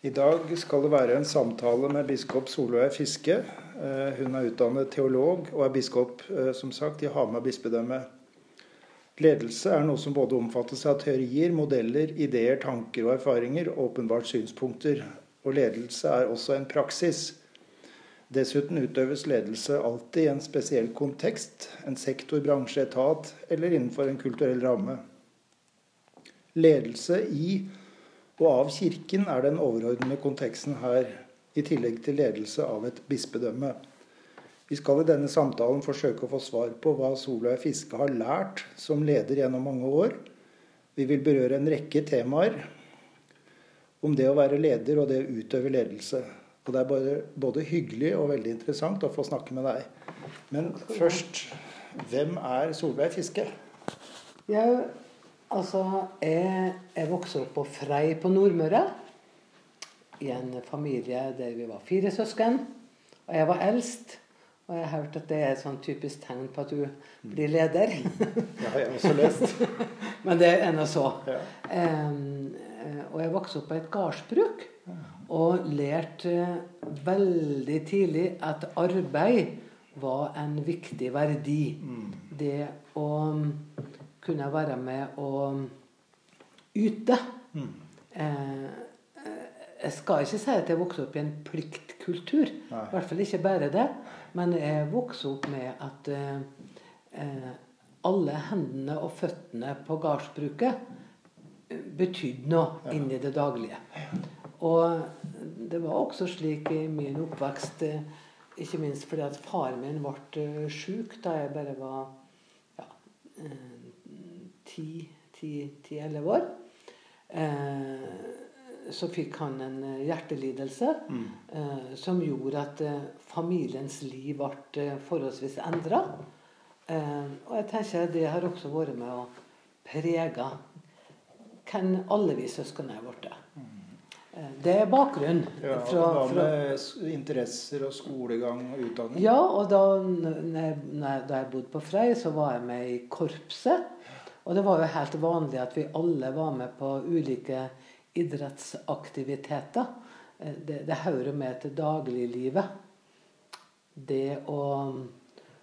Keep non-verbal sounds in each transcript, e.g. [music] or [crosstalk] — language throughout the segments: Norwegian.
I dag skal det være en samtale med biskop Solveig Fiske. Eh, hun er utdannet teolog og er biskop eh, som sagt, i Hamar bispedømme. Ledelse er noe som både omfattes av teorier, modeller, ideer, tanker og erfaringer, og åpenbart synspunkter. Og ledelse er også en praksis. Dessuten utøves ledelse alltid i en spesiell kontekst, en sektor, bransje, etat eller innenfor en kulturell ramme. Ledelse i og av Kirken er den overordnede konteksten her, i tillegg til ledelse av et bispedømme. Vi skal i denne samtalen forsøke å få svar på hva Solveig Fiske har lært som leder gjennom mange år. Vi vil berøre en rekke temaer om det å være leder og det å utøve ledelse. Og det er både, både hyggelig og veldig interessant å få snakke med deg. Men først, hvem er Solveig Fiske? Jeg Altså, jeg, jeg vokste opp på Frei på Nordmøre. I en familie der vi var fire søsken. Og jeg var eldst. Og jeg har hørt at det er et sånn typisk tegn på at du blir leder. ja, jeg har også lest. [laughs] Men det er nå så. Ja. Um, og jeg vokste opp på et gardsbruk. Og lærte veldig tidlig at arbeid var en viktig verdi. Mm. Det å kunne jeg være med å yte. Mm. Eh, jeg skal ikke si at jeg vokste opp i en pliktkultur. Nei. I hvert fall ikke bare det. Men jeg vokste opp med at eh, eh alle hendene og føttene på gardsbruket eh, betydde noe ja. inn i det daglige. Og det var også slik i min oppvekst, eh, ikke minst fordi at far min ble sjuk da jeg bare var ja, 10-11 år. Eh, så fikk han en eh, hjertelidelse mm. eh, som gjorde at eh, familiens liv ble eh, forholdsvis endra. Eh, og jeg tenker det har også vært med å prege hvem alle vi søsken er blitt. Mm. Det er bakgrunnen. Ja, fra, hva med interesser og skolegang og utdanning? Ja, og da, når jeg, da jeg bodde på Frei, så var jeg med i korpset. Og det var jo helt vanlig at vi alle var med på ulike idrettsaktiviteter. Eh, det, det hører med til dagliglivet. Det å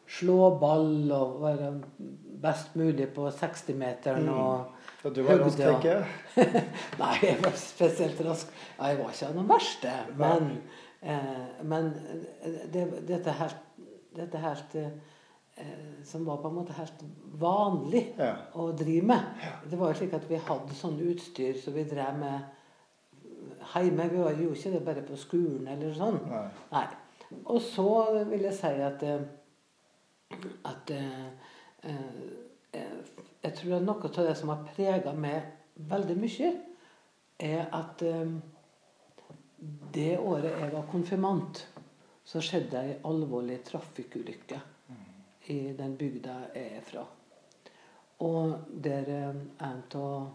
slå ball og være best mulig på 60-meteren mm. og og du var rask, tenker jeg? [laughs] Nei, jeg var spesielt rask. Ja, jeg var ikke av den verste. Men, eh, men det, dette helt, dette helt eh, Eh, som var på en måte helt vanlig ja. å drive med. Ja. Det var jo slik at vi hadde sånn utstyr som vi drev med hjemme. Vi gjorde ikke det bare på skolen eller sånn. Nei. Nei. Og så vil jeg si at, eh, at eh, Jeg tror at noe av det som har prega meg veldig mye, er at det året jeg var konfirmant, så skjedde ei alvorlig trafikkulykke i den bygda jeg er fra. Og der eh, en av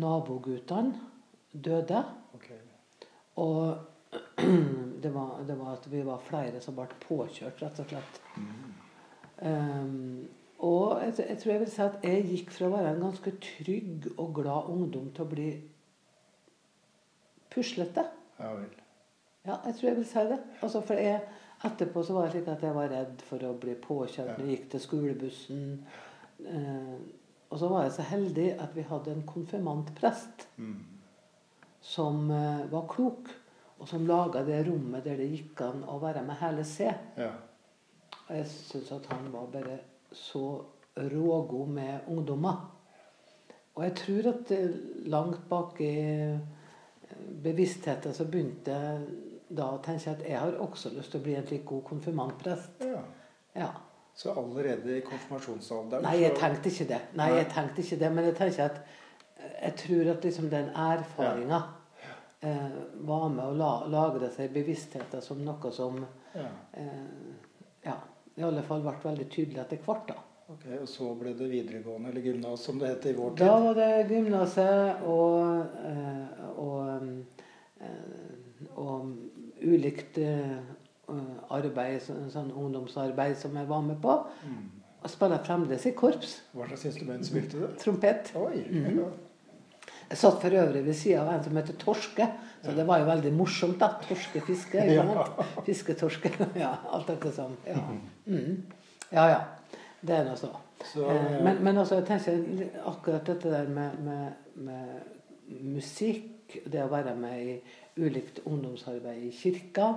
naboguttene døde. Okay. Og [clears throat] det var, det var, at vi var flere som ble påkjørt, rett og slett. Mm. Um, og jeg, jeg, tror jeg vil si at jeg gikk fra å være en ganske trygg og glad ungdom til å bli puslete. Ja vel. Ja, jeg tror jeg vil si det. Altså, for jeg Etterpå så var det slik at jeg var redd for å bli påkjørt når jeg gikk til skolebussen. Eh, og så var jeg så heldig at vi hadde en konfirmantprest mm. som eh, var klok, og som laga det rommet der det gikk an å være med hele C. Ja. Og jeg syns at han var bare så rågod med ungdommer. Og jeg tror at langt bak i bevisstheten så begynte da tenker jeg at jeg har også lyst til å bli en slik god konfirmantprest. Ja. ja. Så allerede i konfirmasjonsalderen Nei, jeg tenkte ikke det. Nei, jeg tenkte ikke det, Men jeg tenker at jeg tror at liksom den erfaringa ja. eh, var med å la, lagre seg bevisstheten som noe som ja. Eh, ja, i alle fall ble veldig tydelig etter hvert. da. Ok, Og så ble det videregående, eller gymnas som det het i vår tid? Da var det gymnaset og, og, og, eh, og ulikt uh, arbeid, sånn ungdomsarbeid som jeg var med på. Mm. Og spiller fremdeles i korps. Hva slags instrument spilte du? Trompet. Oi, mm -hmm. Jeg satt for øvrig ved sida av en som heter Torske, så det var jo veldig morsomt, da. Torskefiske. ja. Fisketorske. [laughs] Ja, alt dette som Ja. Mm. ja ja. Det er nå så. Så, Eh, men, men altså, jeg tenker akkurat dette der med, med, med musikk, det å være med i ulikt ungdomsarbeid i kirka,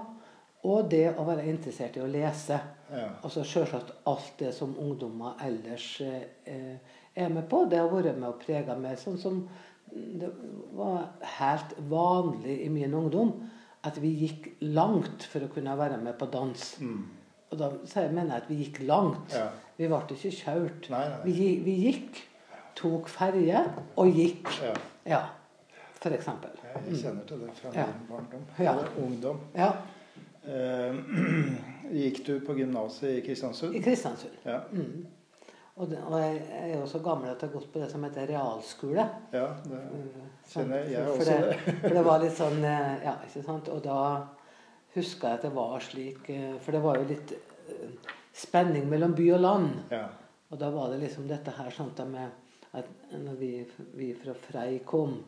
og det å være interessert i å lese. Ja. Altså selvsagt alt det som ungdommer ellers eh, er med på. Det har vært med og prega meg. Sånn som det var helt vanlig i min ungdom at vi gikk langt for å kunne være med på dans. Og da jeg, mener jeg at vi gikk langt. Ja. Vi ble ikke kjørt. Nei, nei. Vi, vi gikk, tok ferje og gikk. Ja. Ja, eksempel. Jeg kjenner til det fra Ja. min barndom. Ja. Eller ungdom. Ja, Uh, [clears throat] gikk du på gymnaset i Kristiansund? I Kristiansund. Ja. Mm. Og, det, og jeg er jo så gammel at jeg har gått på det som heter realskole. ja, det Sånn, kjenner jeg for, også for det. det. [laughs] For det var litt sånn eh, Ja, ikke sant. Og da huska jeg at det var slik eh, For det var jo litt spenning mellom by og land. Ja. Og da var det liksom dette her sånn da med at når vi, vi fra Frei kom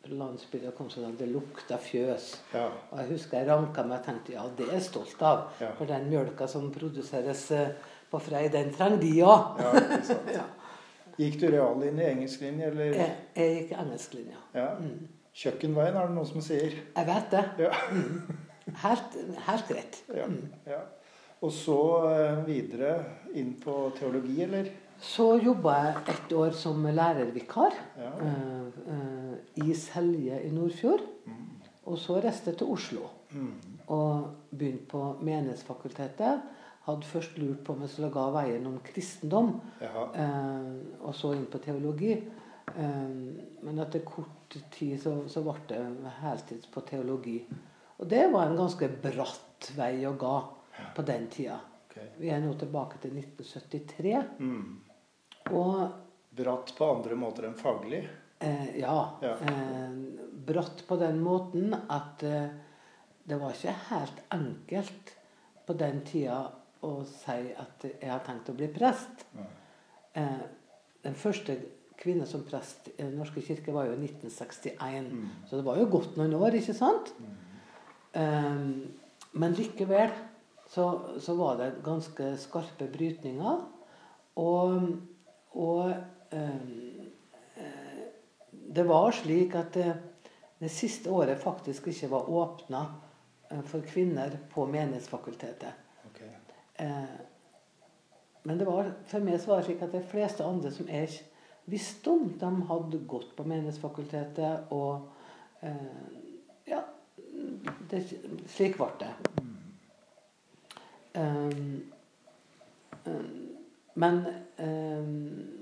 fra landsbyen kom sånn at det lukta fjøs. Ja. Og jeg husker jeg ranka meg og tenkte ja, det er jeg stolt av. Ja. For den mjølka som produseres eh, på Frei, den trenger de òg. [laughs] ja. Gikk du reallinje, engelsklinje, eller Jeg, jeg gikk engelsklinja. ja. Kjøkkenveien, er det noen som sier. Jeg vet det. Ja. Helt, helt [laughs] ja. ja. Og så eh, videre inn på teologi, eller? Så jobba jeg et år som lærervikar Ja. Uh, eh, i Selje i Nordfjord. Og så reiste jeg til Oslo Mm. og begynte på Menighetsfakultetet. Hadde først lurt på om jeg skulle ga veien om kristendom, eh, og så inn på teologi. Eh, men etter kort tid så, så ble det heltids på teologi. Og det var en ganske bratt vei å gå på den tida. Okay. Vi er nå tilbake til 1973. Mm. Og Bratt på andre måter enn faglig? Eh, ja, Ja. Eh, brått på den måten at eh, det var ikke helt enkelt på den tida å si at jeg har tenkt å bli prest. Eh, den første kvinne som prest i Den norske kirke var jo i 1961. Så det var jo gått noen år, ikke sant? Eh, men likevel så, så var det ganske skarpe brytninger. Og, og eh, det var slik at det, det siste året faktisk ikke var åpna for kvinner på Menighetsfakultetet. Okay. Eh, men det var, for meg så var det slik at de fleste andre som jeg visste om, de hadde gått på Menighetsfakultetet, og eh, ja det, Slik ble det. Um, um, men um,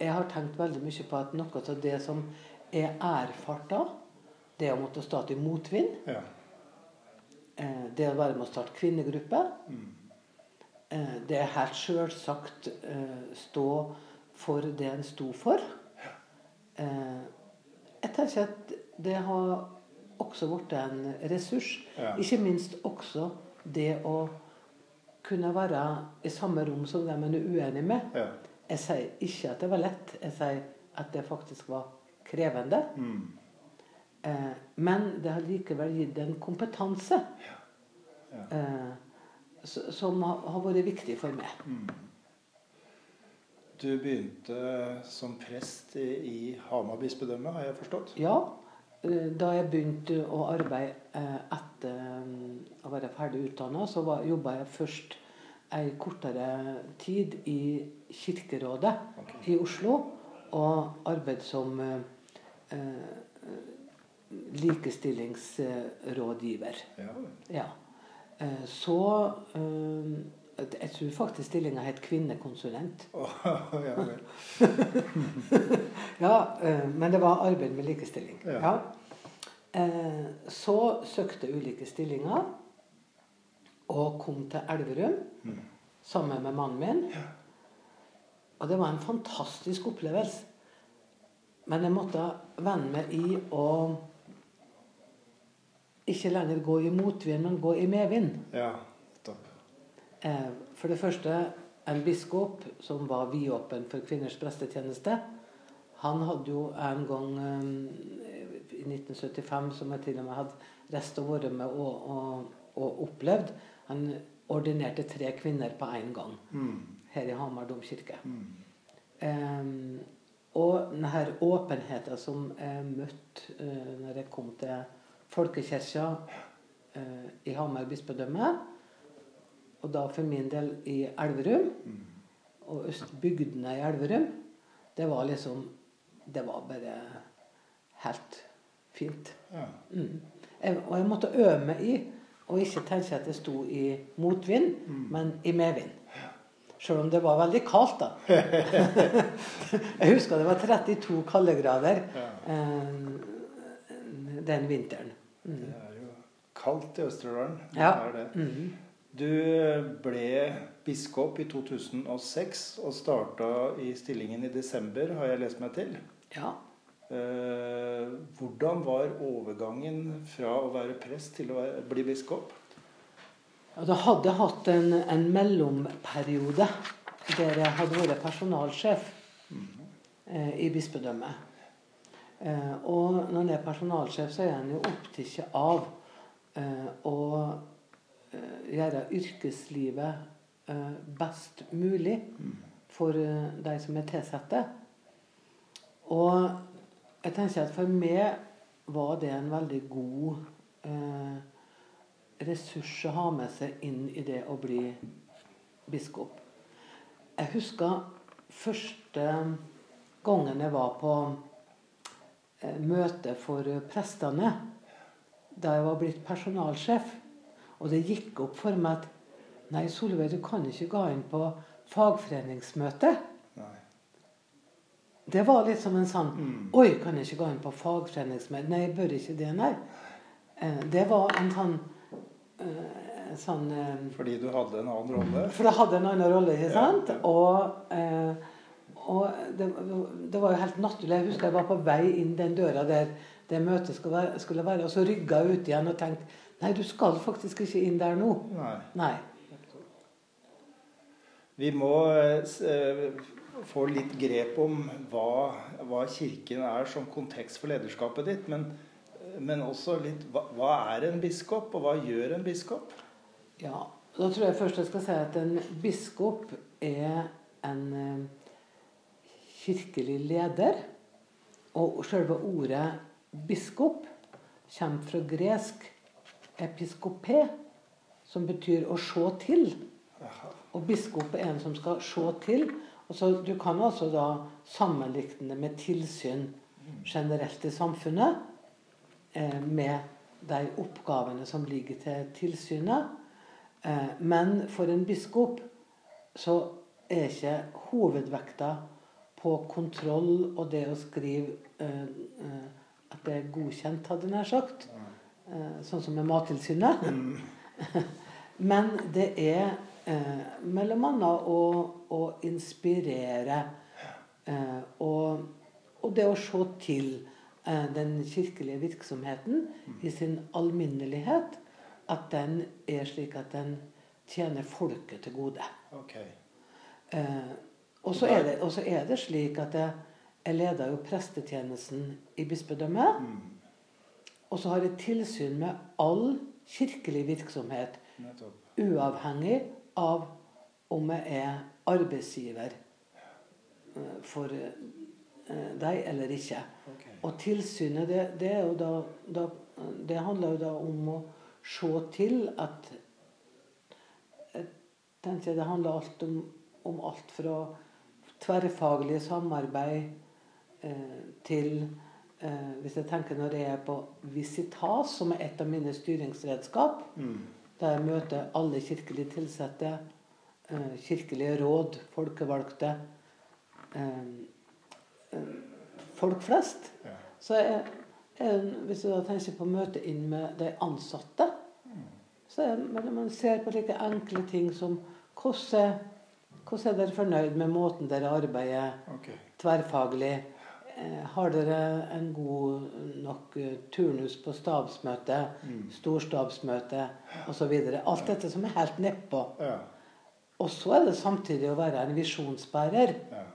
jeg har tenkt veldig mye på at noe av det som er erfarta, det å måtte stå i motvind, Ja. eh, det å være med å starte kvinnegruppe, eh, det er helt sjølsagt eh, stå for det en sto for. Eh, jeg tenker at det har også blitt en ressurs. Ja. Ikke minst også det å kunne være i samme rom som dem en er uenig med. ja. Jeg sier ikke at det var lett. Jeg sier at det faktisk var krevende. Mm. Eh, men det har likevel gitt en kompetanse Ja. eh, som har, har vært viktig for meg. Du begynte som prest i, i Hamar bispedømme, har jeg forstått? Ja, eh, da jeg begynte å arbeide eh, etter eh, å være ferdig utdanna, så jobba jeg først ei kortere tid i Kirkerådet okay. i Oslo. Og arbeidet som eh, eh, likestillingsrådgiver. Ja. Ja. Eh, Så eh, Jeg tror faktisk stillinga het kvinnekonsulent. Oh, [laughs] ja. [laughs] Ja, eh, men det var arbeid med likestilling. Ja. Ja. Eh, Så søkte ulike stillinger og kom til Elverum sammen med mannen min. Og det var en fantastisk opplevelse. Men jeg måtte venne meg i å ikke lenger gå i motvind, men gå i medvind. Ja, topp. Eh, For det første, en biskop som var vidåpen for kvinners prestetjeneste, Han hadde jo en gang eh, i 1975, som jeg til og med hadde reist og vært med og, og, og opplevd Han ordinerte tre kvinner på én gang her i Hamar domkirke. Um, og denne åpenheten som jeg møtte uh, når jeg kom til folkekirka uh, i Hamar bispedømme, og da for min del i Elverum, og østbygdene i Elverum, det var liksom Det var bare helt fint. Ja. Mm. Jeg, og jeg måtte øve meg i å ikke tenke at det sto i motvind, men i medvind. Selv om det var veldig kaldt, da. [laughs] jeg husker det var 32 kaldegrader eh, den vinteren. Mm. Det er jo kaldt i Østerdalen. Det Ja. er det. Mm. Du ble biskop i 2006 og starta i stillingen i desember, har jeg lest meg til. Ja. Eh, hvordan var overgangen fra å være prest til å være, bli biskop? Da hadde hatt en, en mellomperiode der jeg hadde vært personalsjef eh, i bispedømmet. Eh, og når en er personalsjef, så er en jo opptatt av eh, å eh, gjøre yrkeslivet eh, best mulig for eh, de som er tilsatte. Og jeg tenker at for meg var det en veldig god eh, ressurs å ha med seg inn i det å bli biskop. Jeg husker første gangen jeg var på eh, møte for prestene, da jeg var blitt personalsjef. Og det gikk opp for meg at Nei, Solveig, du kan ikke gå inn på fagforeningsmøte. Det var litt som en sånn Mm. Oi, kan jeg ikke gå inn på fagforeningsmøte? Nei, jeg bør ikke det, nei. Eh, Det var en sånn, eh, sånn eh, Fordi du hadde en annen rolle? For jeg hadde en annen rolle, ikke sant? ja. Og, eh, og det, det var jo helt naturlig. Jeg husker jeg var på vei inn den døra der det møtet skulle være, skulle være og så rygga jeg ut igjen og tenkte Nei, du skal faktisk ikke inn der nå. Nei. Nei. Vi må få litt grep om hva, hva Kirken er som kontekst for lederskapet ditt. Men, men også litt hva, hva er en biskop, og hva gjør en biskop? Ja, Da tror jeg først jeg skal si at en biskop er en eh, kirkelig leder. Og selve ordet biskop kommer fra gresk episkopé, som betyr å se til. Og biskop er en som skal se til. Og så Du kan altså da sammenligne det med tilsyn generelt i samfunnet. Eh, med de oppgavene som ligger til tilsynet. Eh, men for en biskop så er ikke hovedvekta på kontroll og det å skrive eh, eh, at det er godkjent, hadde jeg nær sagt. Eh, sånn som med Mattilsynet. [laughs] Men det er eh, mellom annet å, å inspirere eh, og, og det å se til eh, den kirkelige virksomheten i sin alminnelighet. At den er slik at den tjener folket til gode. Okay. Eh, og så er, det- og så er det slik at jeg, jeg leder jo prestetjenesten i bispedømmet. Og så har jeg tilsyn med all kirkelig virksomhet, Nettopp. uavhengig av om jeg er arbeidsgiver eh, for eh, deg eller ikke. Okay. Og tilsynet, det, det, er jo da, da, det handler jo da om å se til at Jeg det handler alt om, om alt fra tverrfaglig samarbeid eh, til eh, Hvis jeg tenker når jeg er på Visitas, som er et av mine styringsredskap, Mm. Der jeg møter alle kirkelig tilsatte, eh, kirkelige råd, folkevalgte, eh, eh, folk flest. Så er, er, hvis du tenker på møte inn med de ansatte, så er man ser på like enkle ting som hvordan hvordan er dere fornøyd med måten dere arbeider okay. tverrfaglig? Eh, har dere en god nok eh, turnus på stabsmøte, storstabsmøte osv.? Alt dette som er helt nedpå. Ja. Og så er det samtidig å være en visjonsbærer. ja.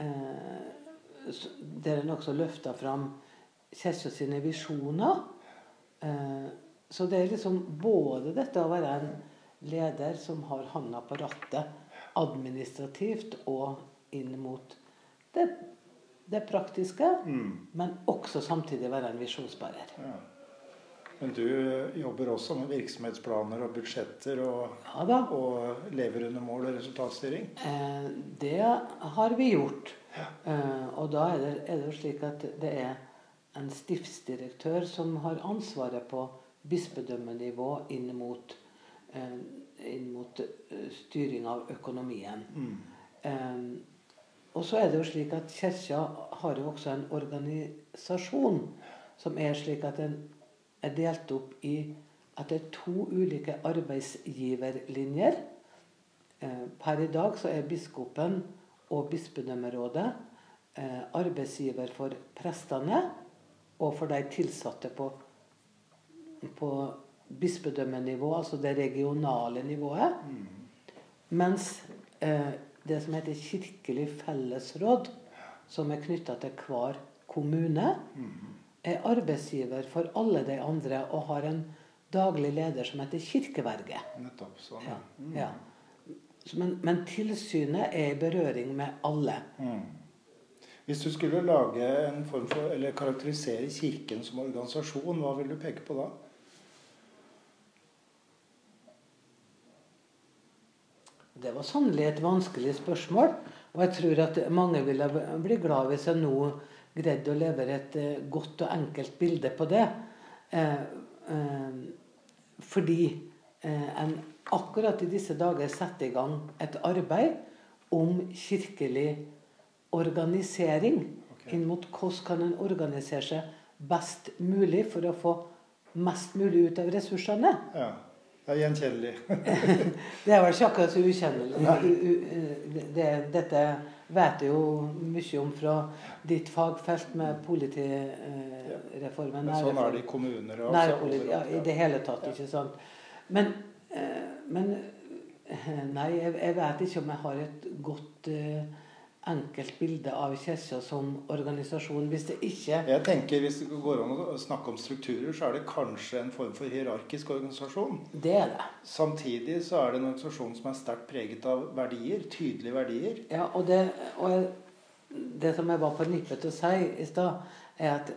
Eh, der en også løfta fram Kirka sine visjoner. Eh, så det er liksom både dette å være en leder som har handa på rattet administrativt og inn mot det, det praktiske, mm. men også samtidig være en visjonsbærer. Ja. Men du jobber også med virksomhetsplaner og budsjetter og, ja og lever under mål og resultatstyring? Eh, det har vi gjort. Ja. Eh, og da er det, er det slik at det er en stiftsdirektør som har ansvaret på bispedømmenivå inn mot, eh, inn mot eh, styring av økonomien. Mm. Og så er det jo slik at Kirka har jo også en organisasjon som er slik at den er delt opp i at det er to ulike arbeidsgiverlinjer. Eh, per i dag så er biskopen og bispedømmerådet eh, arbeidsgiver for prestene og for de tilsatte på, på bispedømmenivå, altså det regionale nivået. Mm. Mens eh, det som heter kirkelig fellesråd, som er knytta til hver kommune, mm er arbeidsgiver for alle de andre og har en daglig leder som heter kirkeverget. Nettopp, sånn. Ja, mm. ja. Men, men, tilsynet er i berøring med alle. Mm. Hvis du skulle lage en form for, eller karakterisere Kirken som organisasjon, hva vil du peke på da? Det var sannelig et vanskelig spørsmål. Og jeg tror at mange ville bli glad hvis jeg nå greide å levere et eh, godt og enkelt bilde på det. Eh, eh, fordi en akkurat i disse dager setter i gang et arbeid om kirkelig organisering. Okay. Inn mot hvordan kan en organisere seg best mulig for å få mest mulig ut av ressursene. Ja. [laughs] Det er gjenkjennelig. det er vel ikke akkurat så ukjennelig. Det, dette vet jeg jo mye om fra ditt fagfelt med politireformen. Men sånn er det i kommuner og nærpoliti, ja, I det hele tatt, ikke sant. Men, eh, men Nei, jeg, vet ikke om jeg har et godt uh, enkelt bilde av Kirka som organisasjon. Hvis det ikke Jeg tenker Hvis det går an å snakke om strukturer, så er det kanskje en form for hierarkisk organisasjon. Det er det. Samtidig så er det en organisasjon som er sterkt preget av verdier. Tydelige verdier. Ja, og det, og det som jeg var på nippet til å si i stad, er at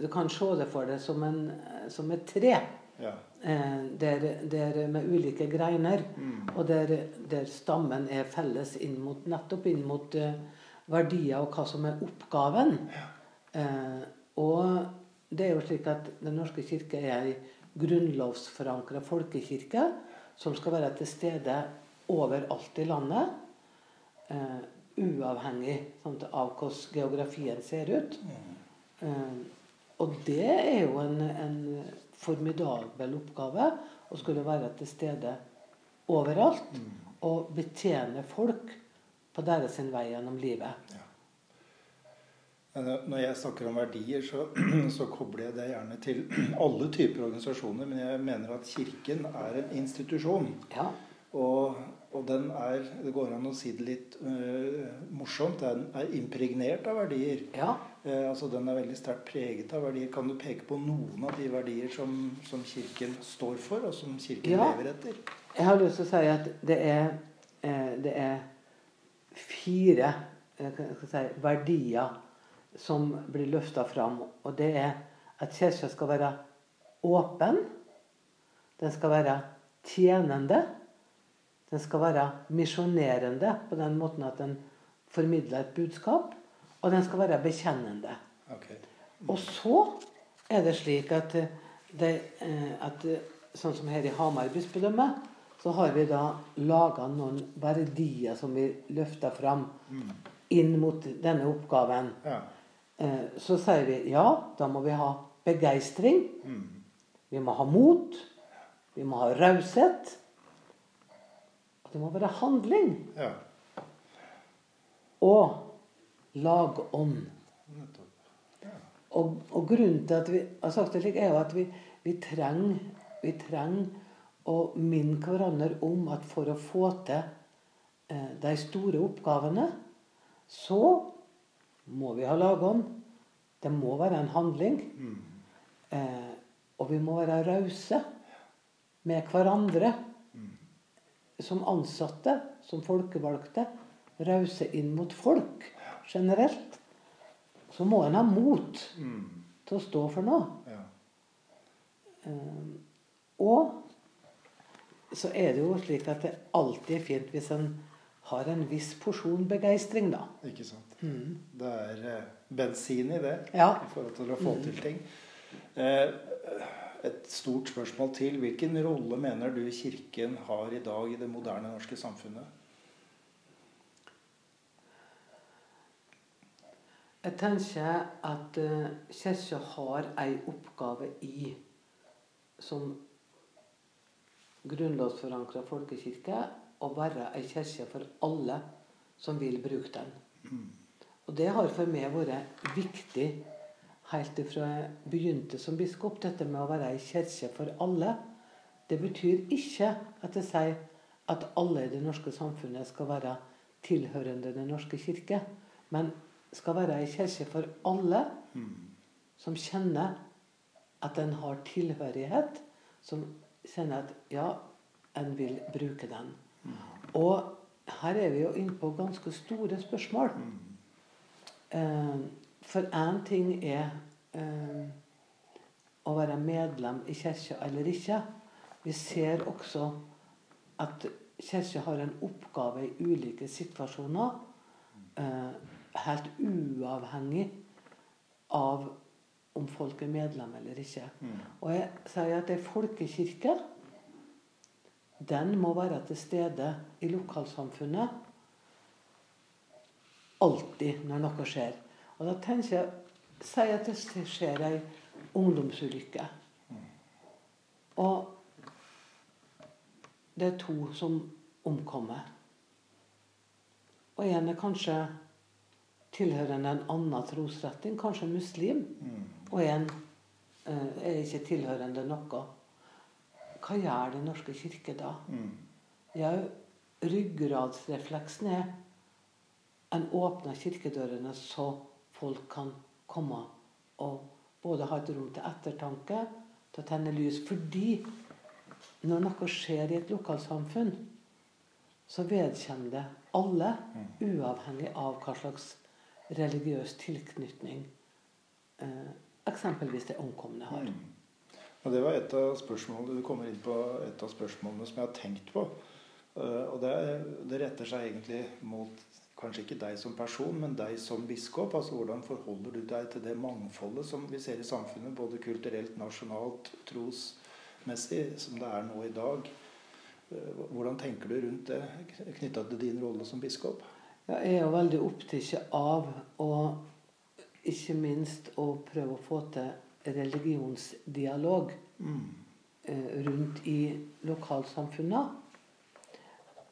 du kan se det for deg som, en, som et tre. Ja. Eh, der, der, med ulike greiner. Mm. Og der, der, stammen er felles inn mot, nettopp inn mot uh, verdier og hva som er oppgaven. Ja. Uh, og det er jo slik at Den norske kirke er ei grunnlovsforankra folkekirke som skal være til stede overalt i landet. Uh, uavhengig sånn, av hvordan geografien ser ut. Mm. Uh, og det er jo en, en formidabel oppgave å skulle være til stede overalt mm. og betjene folk på deres vei gjennom livet. Ja. Når jeg snakker om verdier, så, [clears throat] så, kobler jeg det gjerne til [clears throat] alle typer organisasjoner. Men jeg mener at Kirken er en institusjon. Ja. Og, og, den er Det går an å si det litt uh, morsomt. Den er impregnert av verdier. Ja. Eh, altså Den er veldig sterkt preget av verdier. Kan du peke på noen av de verdier som, som Kirken står for, og som Kirken ja. lever etter? Jeg har lyst til å si at det er, eh, det er fire eh, si, verdier som blir løfta fram. Og det er at kirka skal være åpen. Den skal være tjenende. Den skal være misjonerende på den måten at den formidler et budskap. Og den skal være bekjennende. Okay. Og så er det slik at, det, eh, at sånn som her i Hamar bispedømme, så har vi da laga noen verdier som vi løfter fram mm. inn mot denne oppgaven. Ja. Eh, så sier vi ja, da må vi ha begeistring. Mm. Vi må ha mot. Vi må ha raushet. Og det må være handling. Ja. Og lagånd. Og, og, grunnen til at vi har sagt det slik, er jo at vi, vi trenger vi trenger å minne hverandre om at for å få til eh, de store oppgavene, så må vi ha lagånd. Det må være en handling. Mm. Eh, og vi må være rause med hverandre. Som ansatte, som folkevalgte. Rause inn mot folk generelt. Så må en ha mot Mm. til å stå for noe. Ja. Um, og så er det jo slik at det alltid er fint hvis en har en viss porsjon begeistring, da. Ikke sant. Det er eh, bensin i det Ja. i forhold til å få til ting. Eh, et stort spørsmål til. Hvilken rolle mener du Kirken har i dag i det moderne norske samfunnet? Jeg tenker at uh, Kirka har ei oppgave i som grunnlovsforankra folkekirke å være ei kirke for alle som vil bruke den. Og det har for meg vært viktig helt ifra jeg begynte som biskop, dette med å være ei kirke for alle. Det betyr ikke at jeg sier at alle i det norske samfunnet skal være tilhørende Den norske kirke, men skal være ei kirke for alle som kjenner at en har tilhørighet, som kjenner at ja, en vil bruke den. Og her er vi jo inne på ganske store spørsmål. Eh, for én ting er eh, å være medlem i kirka eller ikke. Vi ser også at kirka har en oppgave i ulike situasjoner. Eh, helt uavhengig av om folk er medlem eller ikke. Og jeg sier at ei folkekirke den må være til stede i lokalsamfunnet alltid når noe skjer. Og da tenker jeg Si at det skjer ei ungdomsulykke. Og det er to som omkommer. Og en er kanskje tilhørende en annen trosretning, kanskje muslim. Og en eh, er ikke tilhørende noe. Hva gjør Den norske kirke da? Ja, ryggradsrefleksen er en åpner kirkedørene så folk kan komme og både ha et rom til ettertanke, til å tenne lys. Fordi når noe skjer i et lokalsamfunn, så vedkjenner det alle, uavhengig av hva slags religiøs tilknytning eh, eksempelvis det omkomne har. Og Det var et av spørsmålene, Du kommer inn på et av spørsmålene som jeg har tenkt på. Uh, Og det, det retter seg egentlig mot kanskje ikke deg som person, men deg som biskop. altså Hvordan forholder du deg til det mangfoldet som vi ser i samfunnet, både kulturelt, nasjonalt, trosmessig, som det er nå i dag? Uh, Hvordan tenker du rundt det knytta til din rolle som biskop? Ja, jeg er jo veldig opptatt av å ikke minst å prøve å få til religionsdialog mm. rundt i lokalsamfunna.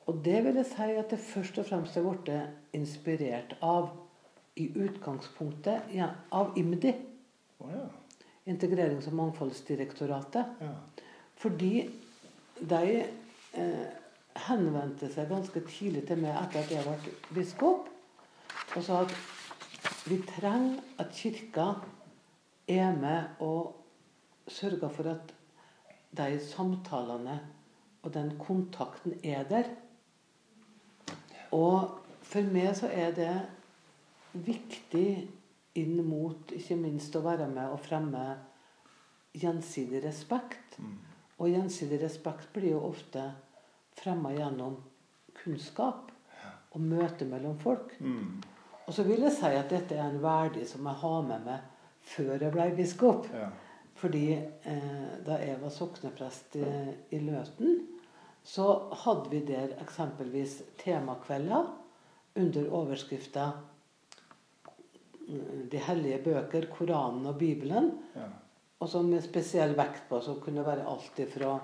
Og det vil jeg si at det først og fremst er blitt inspirert av i utgangspunktet ja, av IMDi, Oh, ja. Integrerings- og mangfoldsdirektoratet. ja. Fordi de eh, henvendte seg ganske tidlig til meg etter at jeg ble biskop, og sa at vi trenger at kirka er med og sørger for at de samtalene og den kontakten er der. Og for meg så er det viktig inn mot ikke minst å være med og fremme gjensidig respekt. Og gjensidig respekt blir jo ofte fremma gjennom kunnskap og møte mellom folk. Mm. Og så vil jeg si at dette er en verdi som jeg har med meg før jeg ble biskop. ja. Fordi eh, da jeg var sokneprest i, i Løten, så hadde vi der eksempelvis temakvelder under overskrifta mm, 'De hellige bøker, Koranen og Bibelen'. ja. Og så med spesiell vekt på som kunne være alt fra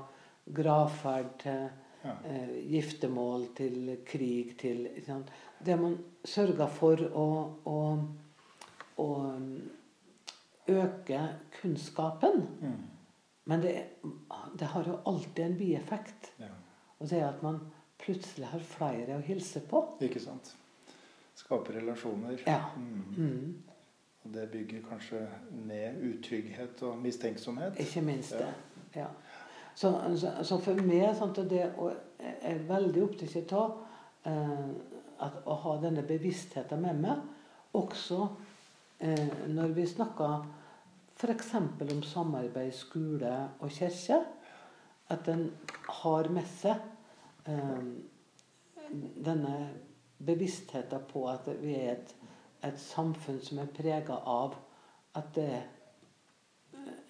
gravferd til. Eh, giftermål til krig til sant? Det man sørga for å, å, å mm, øke kunnskapen. Mm. Men det, det har jo alltid en bieffekt. ja. Og det er at man plutselig har flere å hilse på. Ikke sant. Skape relasjoner. Ja. Mm. Mm. Og det bygger kanskje ned utrygghet og mistenksomhet. Ikke minst det. Ja. Så, så, så for meg at det å, er veldig opptatt av eh, å ha denne bevisstheten med meg, også eh, når vi snakker f.eks. om samarbeid skole og kirke, at en har med seg eh, denne bevisstheten på at vi er et, et samfunn som er prega av at det er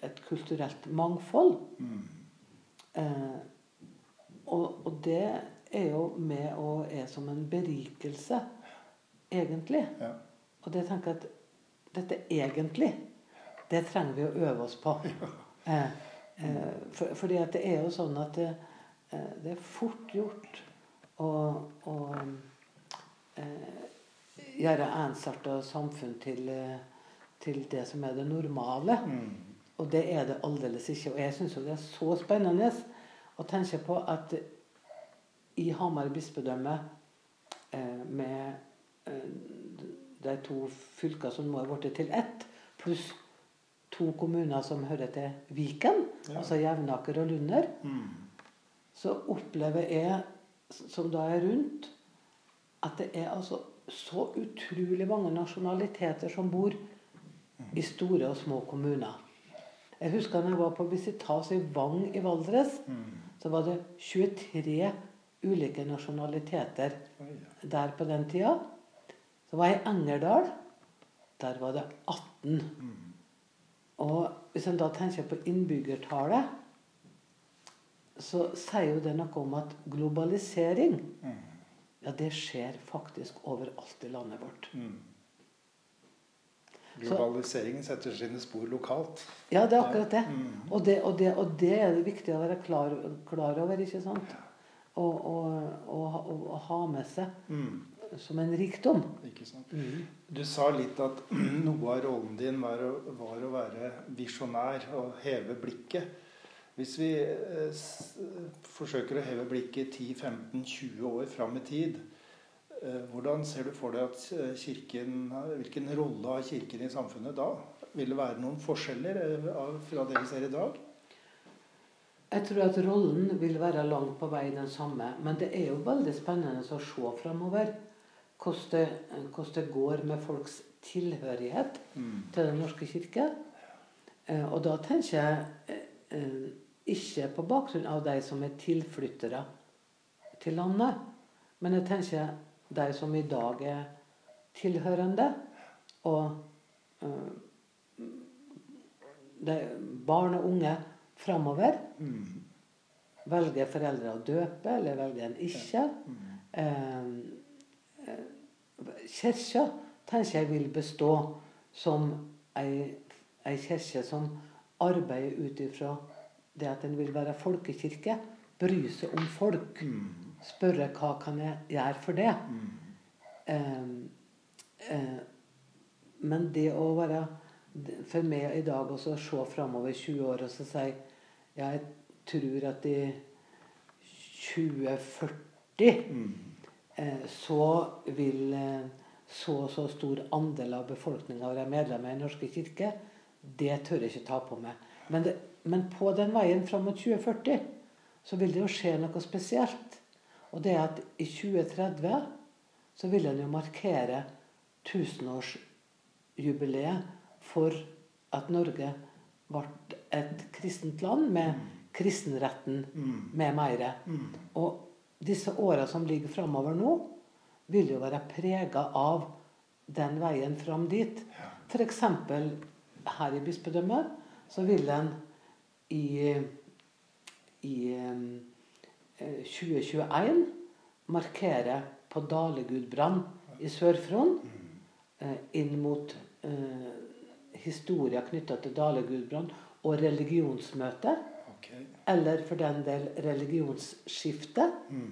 et kulturelt mangfold. Mm. Eh, og, og det er jo med og er som en berikelse, egentlig. Ja. Og det tenker jeg at dette egentlig, det trenger vi å øve oss på. [laughs] Eh, eh, for, fordi at det er jo sånn at det, eh, det er fort gjort å, å eh, gjøre ensarta samfunn til, eh, til det som er det normale. Mm. Og det er det aldeles ikke. Og jeg syns jo det er så spennende å tenke på at i Hamar bispedømme, eh, med eh, de to fylkene som nå er blitt til ett, pluss to kommuner som hører til Viken, Ja. altså Jevnaker og Lunder, Mm. så opplever jeg, som da er rundt, at det er altså så utrolig mange nasjonaliteter som bor i store og små kommuner. Jeg husker når jeg var på visitas i Vang i Valdres, Mm. så var det 23 ulike nasjonaliteter der på den tida. Så var jeg i Engerdal. Der var det 18. Mm. Og hvis en da tenker på innbyggertallet, så sier jo det noe om at globalisering Mm. ja, det skjer faktisk overalt i landet vårt. Mm. Globaliseringen setter sine spor lokalt. Ja, det er akkurat det. Mm. Og det, og det, og det er det viktig å være klar, klar over, ikke sant? Og, og, ha med seg Mm. som en rikdom. Ikke sant? Mm. Du sa litt at [clears throat] noe av rollen din var å, var å være visjonær og heve blikket. Hvis vi eh, forsøker å heve blikket 10-15-20 år fram i tid, hvordan ser du for deg at eh, kirken, hvilken rolle har Kirken i samfunnet da? Vil det være noen forskjeller eh, fra det vi ser i dag? Jeg tror at rollen vil være langt på vei den samme. Men det er jo veldig spennende å se framover hvordan det, går med folks tilhørighet Mm. til Den norske kirke. Eh, Og da tenker jeg eh, eh, ikke på bakgrunn av de som er tilflyttere til landet, men jeg tenker de som i dag er tilhørende, og de barn og unge framover Mm. velger foreldre å døpe, eller velger en ikke. Mm. Eh, eh, Kirka tenker jeg vil bestå som ei, ei kirke som arbeider ut ifra det at den vil være folkekirke. Bry seg om folk. Mm. Spørre hva kan jeg gjøre for det. Mm. Eh, eh, men det å være For meg i dag også å se framover 20 år og så si jeg tror at i 2040 Mm. eh, så vil eh, så og så stor andel av befolkninga være medlemmer i Den norske kirke. Det tør jeg ikke ta på meg. Men, det, men på den veien fram mot 2040 så vil det jo skje noe spesielt. Og det er at i 2030 så vil en jo markere tusenårsjubileet for at Norge ble et kristent land med kristenretten Mm. med mer. Mm. Og disse åra som ligger framover nå, vil jo være prega av den veien fram dit. F.eks. her i bispedømmet så vil en i, i 2021 markerer på Dalegudbrand i Sør-Fron eh, inn mot eh, historia knytta til Dalegudbrand og religionsmøte. Eller for den del religionsskifte. Mm.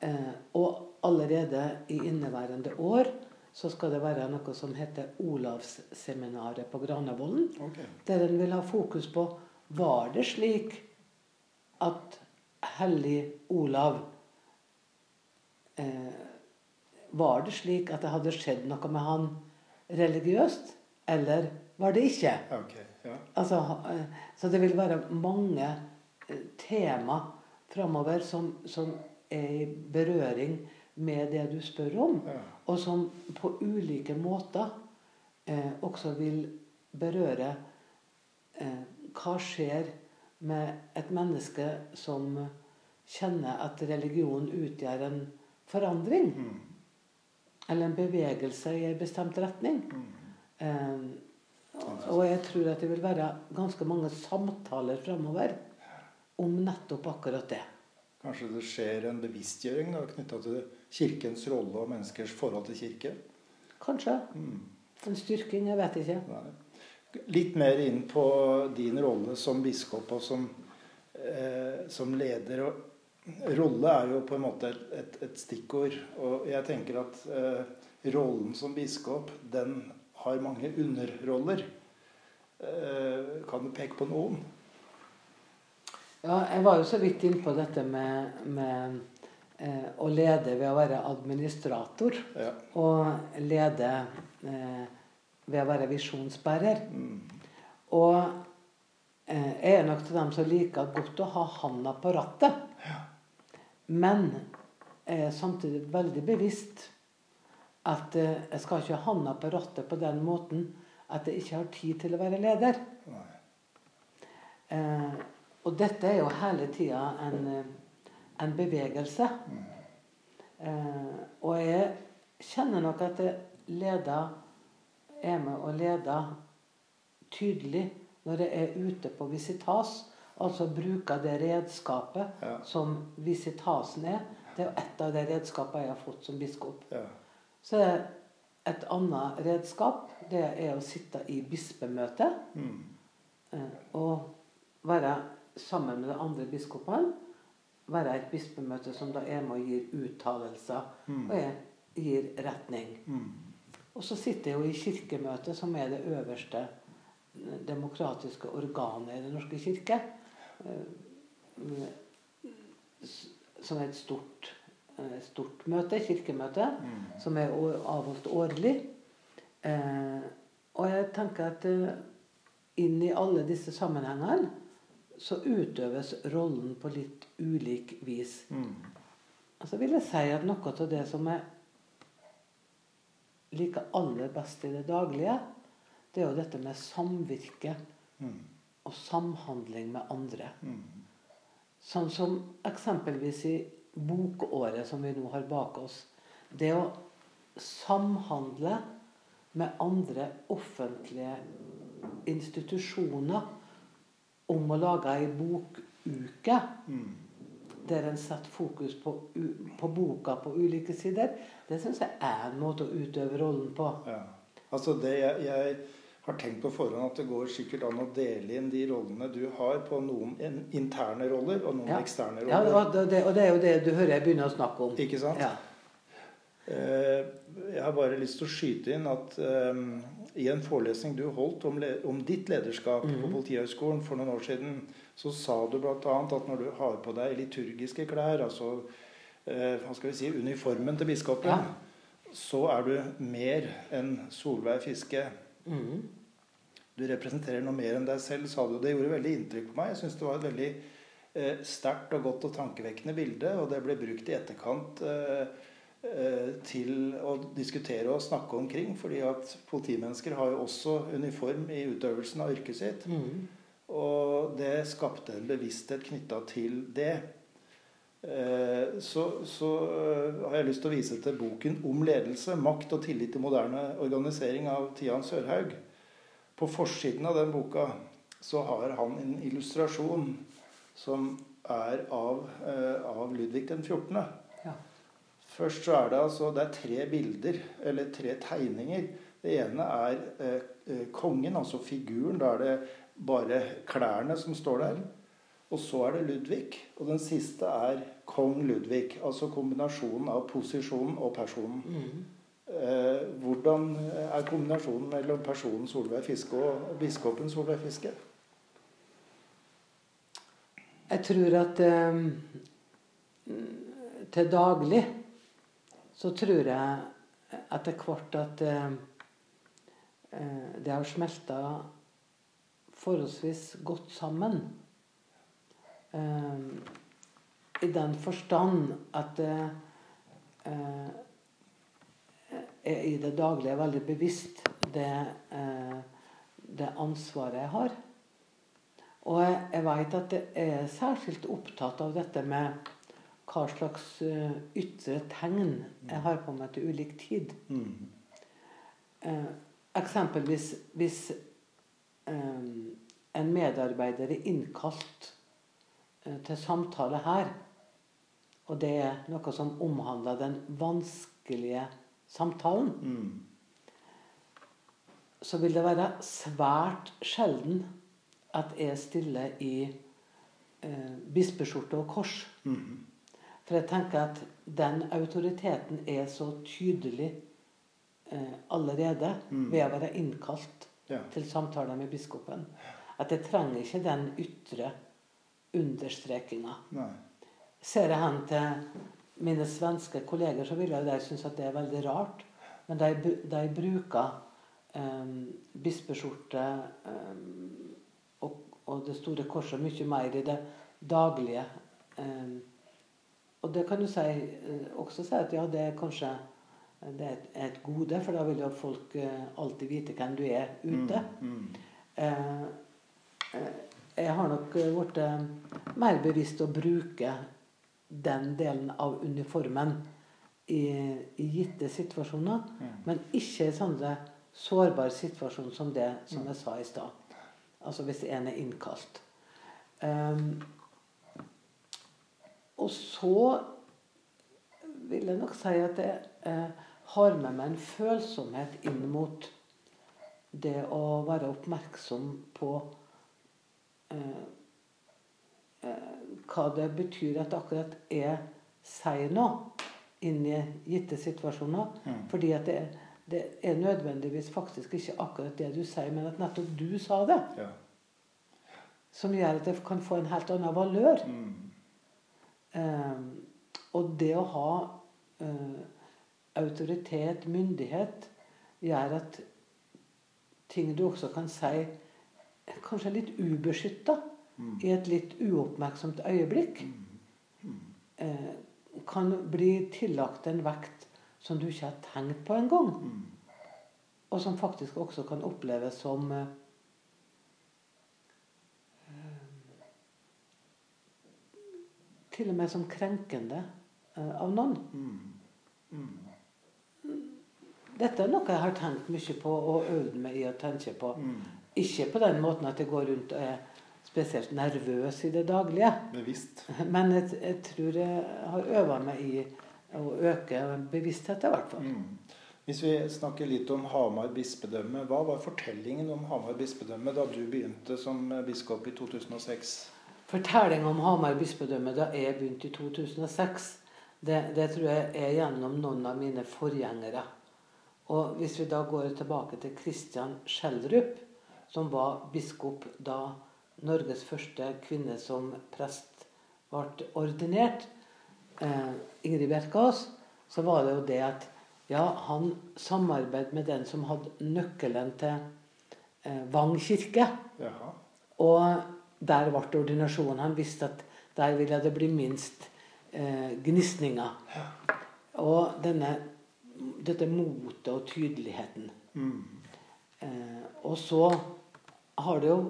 Eh, og allerede i inneværende år så skal det være noe som heter Olavsseminaret på Granavolden. Okay. Der en vil ha fokus på var det slik at hellig Olav eh, var det slik at det hadde skjedd noe med han religiøst, eller var det ikke? Okay, ja. altså, eh, så det vil være mange eh, tema framover som, som, er i berøring med det du spør om, ja. og som på ulike måter eh, også vil berøre eh, hva skjer med et menneske som kjenner at religion utgjør en forandring. Mm. Eller en bevegelse i en bestemt retning. Mm. Eh, og jeg tror at det vil være ganske mange samtaler framover om nettopp akkurat det. Kanskje det skjer en bevisstgjøring knytta til Kirkens rolle og menneskers forhold til kirke? Kanskje. Mm. En styrking, jeg vet ikke. Nei. Litt mer inn på din rolle som biskop og som, eh, som leder. Og rolle er jo på en måte et, et, et stikkord. Og jeg tenker at eh, rollen som biskop, den har mange underroller. Eh, kan du peke på noen? Ja, jeg var jo så vidt inne på dette med, med eh, å lede ved å være administrator. Ja. Og lede eh, ved å være visjonsbærer. Mm. Og eh, jeg er nok til dem som liker godt å ha handa på rattet. Ja. Men jeg er samtidig veldig bevisst at eh, jeg skal ikke ha handa på rattet på den måten at jeg ikke har tid til å være leder. Eh, og dette er jo hele tida en, eh, en bevegelse. Eh, og jeg kjenner nok at jeg leder, er med og leder tydelig når jeg er ute på visitas. Altså bruker det redskapet Ja. som visitasen er. Det er jo ett av de redskapene jeg har fått som biskop. Ja. Så et annet redskap det er å sitte i bispemøte. Mm. Eh, og være sammen med de andre biskopene. Være et bispemøte som da er med og gir uttalelser Mm. og gir retning. Mm. Og så sitter jeg jo i Kirkemøtet, som er det øverste eh, demokratiske organet i Den norske kirke. eh, Som er et stort, eh, stort møte, kirkemøte, Mm. som er avholdt årlig. Og jeg tenker at inn i alle disse sammenhengene så utøves rollen på litt ulik vis. Mm. Altså vil jeg si at noe av det som jeg liker aller best i det daglige, det er jo dette med samvirke Mm. og samhandling med andre. Mm. Sånn som eksempelvis i bokåret som vi nå har bak oss. Det å samhandle med andre offentlige institusjoner om å lage ei bokuke Mm. Der en setter fokus på, på boka på ulike sider, det syns jeg er en måte å utøve rollen på. Ja. Altså det jeg, jeg har tenkt på forhånd at det går sikkert an å dele inn de rollene du har, på noen interne roller og noen Ja. eksterne Ja, roller. og det, og det er jo det du hører jeg begynner å snakke om. Ikke sant? Ja. Eh, Jeg har bare lyst til å skyte inn at um, i en forelesning du holdt om, om ditt lederskap på Mhm. Politihøgskolen for noen år siden, så sa du bl.a. at når du har på deg liturgiske klær, altså eh, hva skal vi si, uniformen til biskopen, Ja. så er du mer enn Solveig Fiske. Mm. Du representerer noe mer enn deg selv, sa du. Det gjorde veldig inntrykk på meg. Jeg syns det var et veldig eh, sterkt og godt og tankevekkende bilde, og det ble brukt i etterkant eh, eh, til å diskutere og snakke omkring. fordi at politimennesker har jo også uniform i utøvelsen av yrket sitt. Mhm. Og det skapte en bevissthet knytta til det. Eh, Så, så eh, har jeg lyst til å vise til boken 'Om ledelse makt og tillit til moderne organisering' av Tian Sørhaug. På forsiden av den boka så har han en illustrasjon som er av, eh, av Ludvig den 14. Ja. Først så er det altså det er tre bilder, eller tre tegninger. Det ene er eh, eh, kongen, altså figuren. Da er det bare klærne som står der. Og så er det Ludvig. Og den siste er kong Ludvig. Altså kombinasjonen av posisjonen og personen. Mm. Eh, hvordan er kombinasjonen mellom personen Solveig Fiske og biskopen Solveig Fiske? Jeg tror at eh, til daglig så tror jeg etter hvert at eh, eh, det har smelta forholdsvis godt sammen. Eh, I den forstand at jeg eh, er i det daglige veldig bevisst det, eh, det ansvaret jeg har. Og jeg, jeg veit at jeg er særskilt opptatt av dette med hva slags uh, ytre tegn jeg har på meg til ulik tid. Mm. Eh, eksempelvis hvis eh, en medarbeider er innkalt eh, til samtale her, og det er noe som omhandler den vanskelige samtalen, Mm. så vil det være svært sjelden at jeg stiller i eh, bispeskjorte og kors. Mm. For jeg tenker at den autoriteten er så tydelig eh, allerede Mm. ved å være innkalt Ja. til samtaler med biskopen. At jeg trenger ikke den ytre understrekinga. Ser jeg hen til mine svenske kolleger, så vil jeg de synes at det er veldig rart. Men de, de bruker um, bispeskjorte um, og, og det store korset mye mer i det daglige. Um, og det kan du si, eh, også si at ja, det er kanskje det er et, et gode, for da vil jo folk eh, alltid vite hvem du er ute. Mm. Mm. Eh, eh, jeg har nok blitt mer bevisst å bruke den delen av uniformen i, i gitte situasjoner, Mm. men ikke i sånne sårbare situasjoner som det som jeg sa i stad. Altså hvis en er innkalt. Ehm, og så vil jeg nok si at det eh, har med meg en følsomhet inn mot det å være oppmerksom på eh, eh, hva det betyr at akkurat jeg sier noe inn i gitte situasjoner. Mm. Fordi at det, det er nødvendigvis faktisk ikke akkurat det du sier, men at nettopp du sa det. Ja. Som gjør at det kan få en helt annen valør. Mm. Eh, og det å ha eh, autoritet, myndighet, gjør at ting du også kan si er kanskje litt ubeskytta Mm. i et litt uoppmerksomt øyeblikk, eh, kan bli tillagt en vekt som du ikke har tenkt på engang. Mm. Og som faktisk også kan oppleves som eh, Til og med som krenkende eh, av noen. Dette er noe jeg har tenkt mye på og øvd meg i å tenke på. Mm. Ikke på den måten at jeg går rundt og er spesielt nervøs i det daglige. Bevisst. [laughs] Men jeg, jeg tror jeg har øva meg i å øke bevisstheten, i hvert fall. Mm. Hvis vi snakker litt om Hamar bispedømme, hva var fortellingen om Hamar bispedømme da du begynte som biskop i 2006? Fortellingen om Hamar bispedømme da jeg begynte i 2006, det, det tror jeg er gjennom noen av mine forgjengere. Og hvis vi da går tilbake til Kristian Schjelderup, som var biskop da Norges første kvinne som prest ble ordinert, eh, Ingrid Bjerkaas, så var det jo det at ja, han samarbeidet med den som hadde nøkkelen til eh, Vang kirke. Jaha. Og der ble ordinasjonen. Han visste at der ville det bli minst eh, gnisninger. Og denne, dette motet og tydeligheten. Mm. Eh, og så har det jo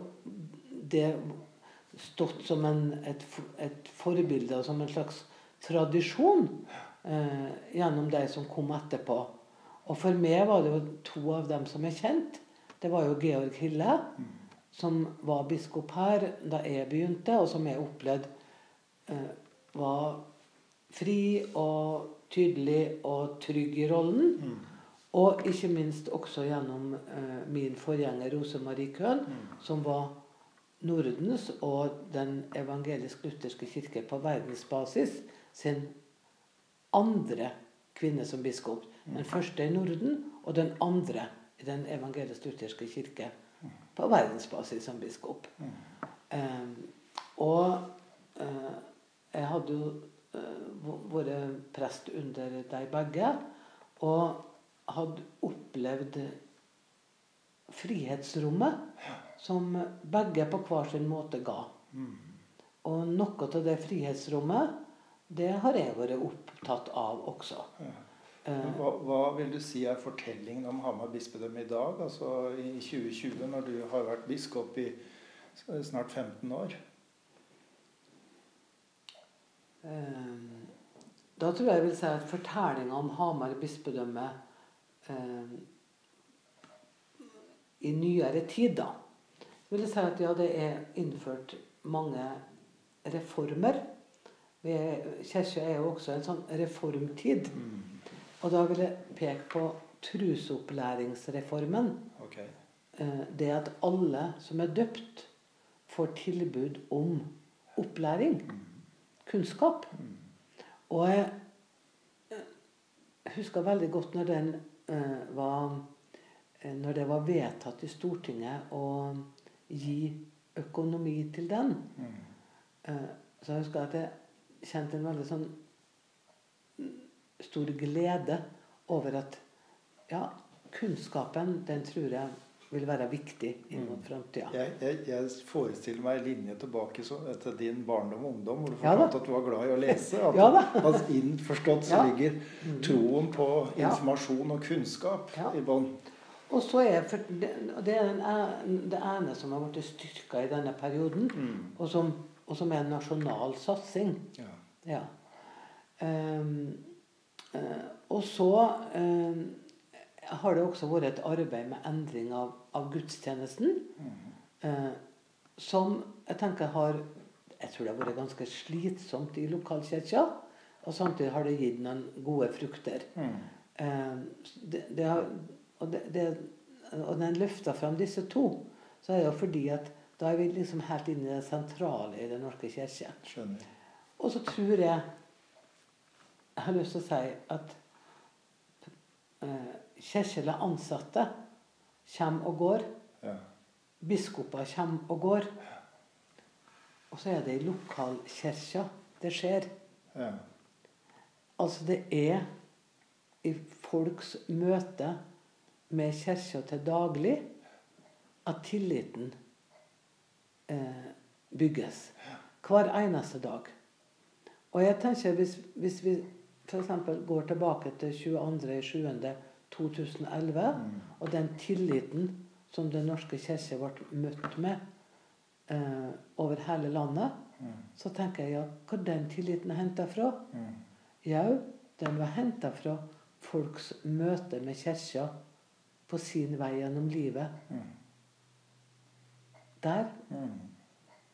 det stått som en, et, et forbilde og som en slags tradisjon eh, gjennom de som kom etterpå. Og for meg var det jo to av dem som er kjent. Det var jo Georg Hille, som var biskop her da jeg begynte, og som jeg opplevde eh, var fri og tydelig og trygg i rollen. Mm. Og ikke minst også gjennom eh, min forgjenger Rose Marie Køhn, som var Nordens og den evangelisk-lutherske kirke på verdensbasis sin andre kvinne som biskop. Den første i Norden, og den andre i den evangelisk-lutherske kirke på verdensbasis som biskop. Eh, og eh, jeg hadde jo vært prest under de begge. Og hadde opplevd frihetsrommet som begge på hver sin måte ga. Og noe av det frihetsrommet, det har jeg vært opptatt av også. Eh, hva, hva, vil du si er fortellingen om Hamar bispedømme i dag, altså i 2020, når du har vært biskop i snart 15 år? Eh, da tror jeg jeg vil si at fortellinga om Hamar bispedømme eh, i nyere tid, da vil jeg si at ja, det er innført mange reformer. Kirka er jo også en sånn reformtid. Mm. Og da vil jeg peke på trusopplæringsreformen. Okay. Eh, det at alle som er døpt, får tilbud om opplæring. Kunnskap. Og jeg husker veldig godt når, den, uh, var, eh, når det var vedtatt i Stortinget å gi økonomi til den. Uh, så jeg husker at jeg kjente en veldig sånn stor glede over at ja, kunnskapen, den tror jeg vil være viktig inn mot mm. framtida. Jeg, jeg, jeg, forestiller meg en linje tilbake så, til din barndom og ungdom, hvor du fortalte ja, at du var glad i å lese. At, [laughs] ja, at innforstått så ligger mm. troen på informasjon og kunnskap i bånn. Og så er det, det er det ene som har blitt styrka i denne perioden, mm. og, som, og, som, er en nasjonal satsing. Ja. Um, uh, og så um, har det også vært et arbeid med endring av, av gudstjenesten. Eh, som jeg tenker har Jeg tror det har vært ganske slitsomt i lokalkirka. Og samtidig har det gitt noen gode frukter. Mm. Eh, det, det har, og, det, og når en løfter fram disse to, så er det jo fordi at da er vi liksom helt inne i det sentrale i Den norske kirke. Og så tror jeg Jeg har lyst til å si at eh, kirkelige ansatte kommer og går. Ja. Biskoper kommer og går. Og så er det i lokalkirka det skjer. Ja. Altså det er i folks møte med kirka til daglig at tilliten eh, bygges. Hver eneste dag. Og jeg tenker hvis, hvis vi f.eks. går tilbake til 22.7. 2011. Mm. Og den tilliten som Den norske kirke ble møtt med eh, over hele landet, mm. så tenker jeg ja, hvor den tilliten er henta fra? Mm. Jau, den var henta fra folks møte med kirka på sin vei gjennom livet. Mm. Der. Mm.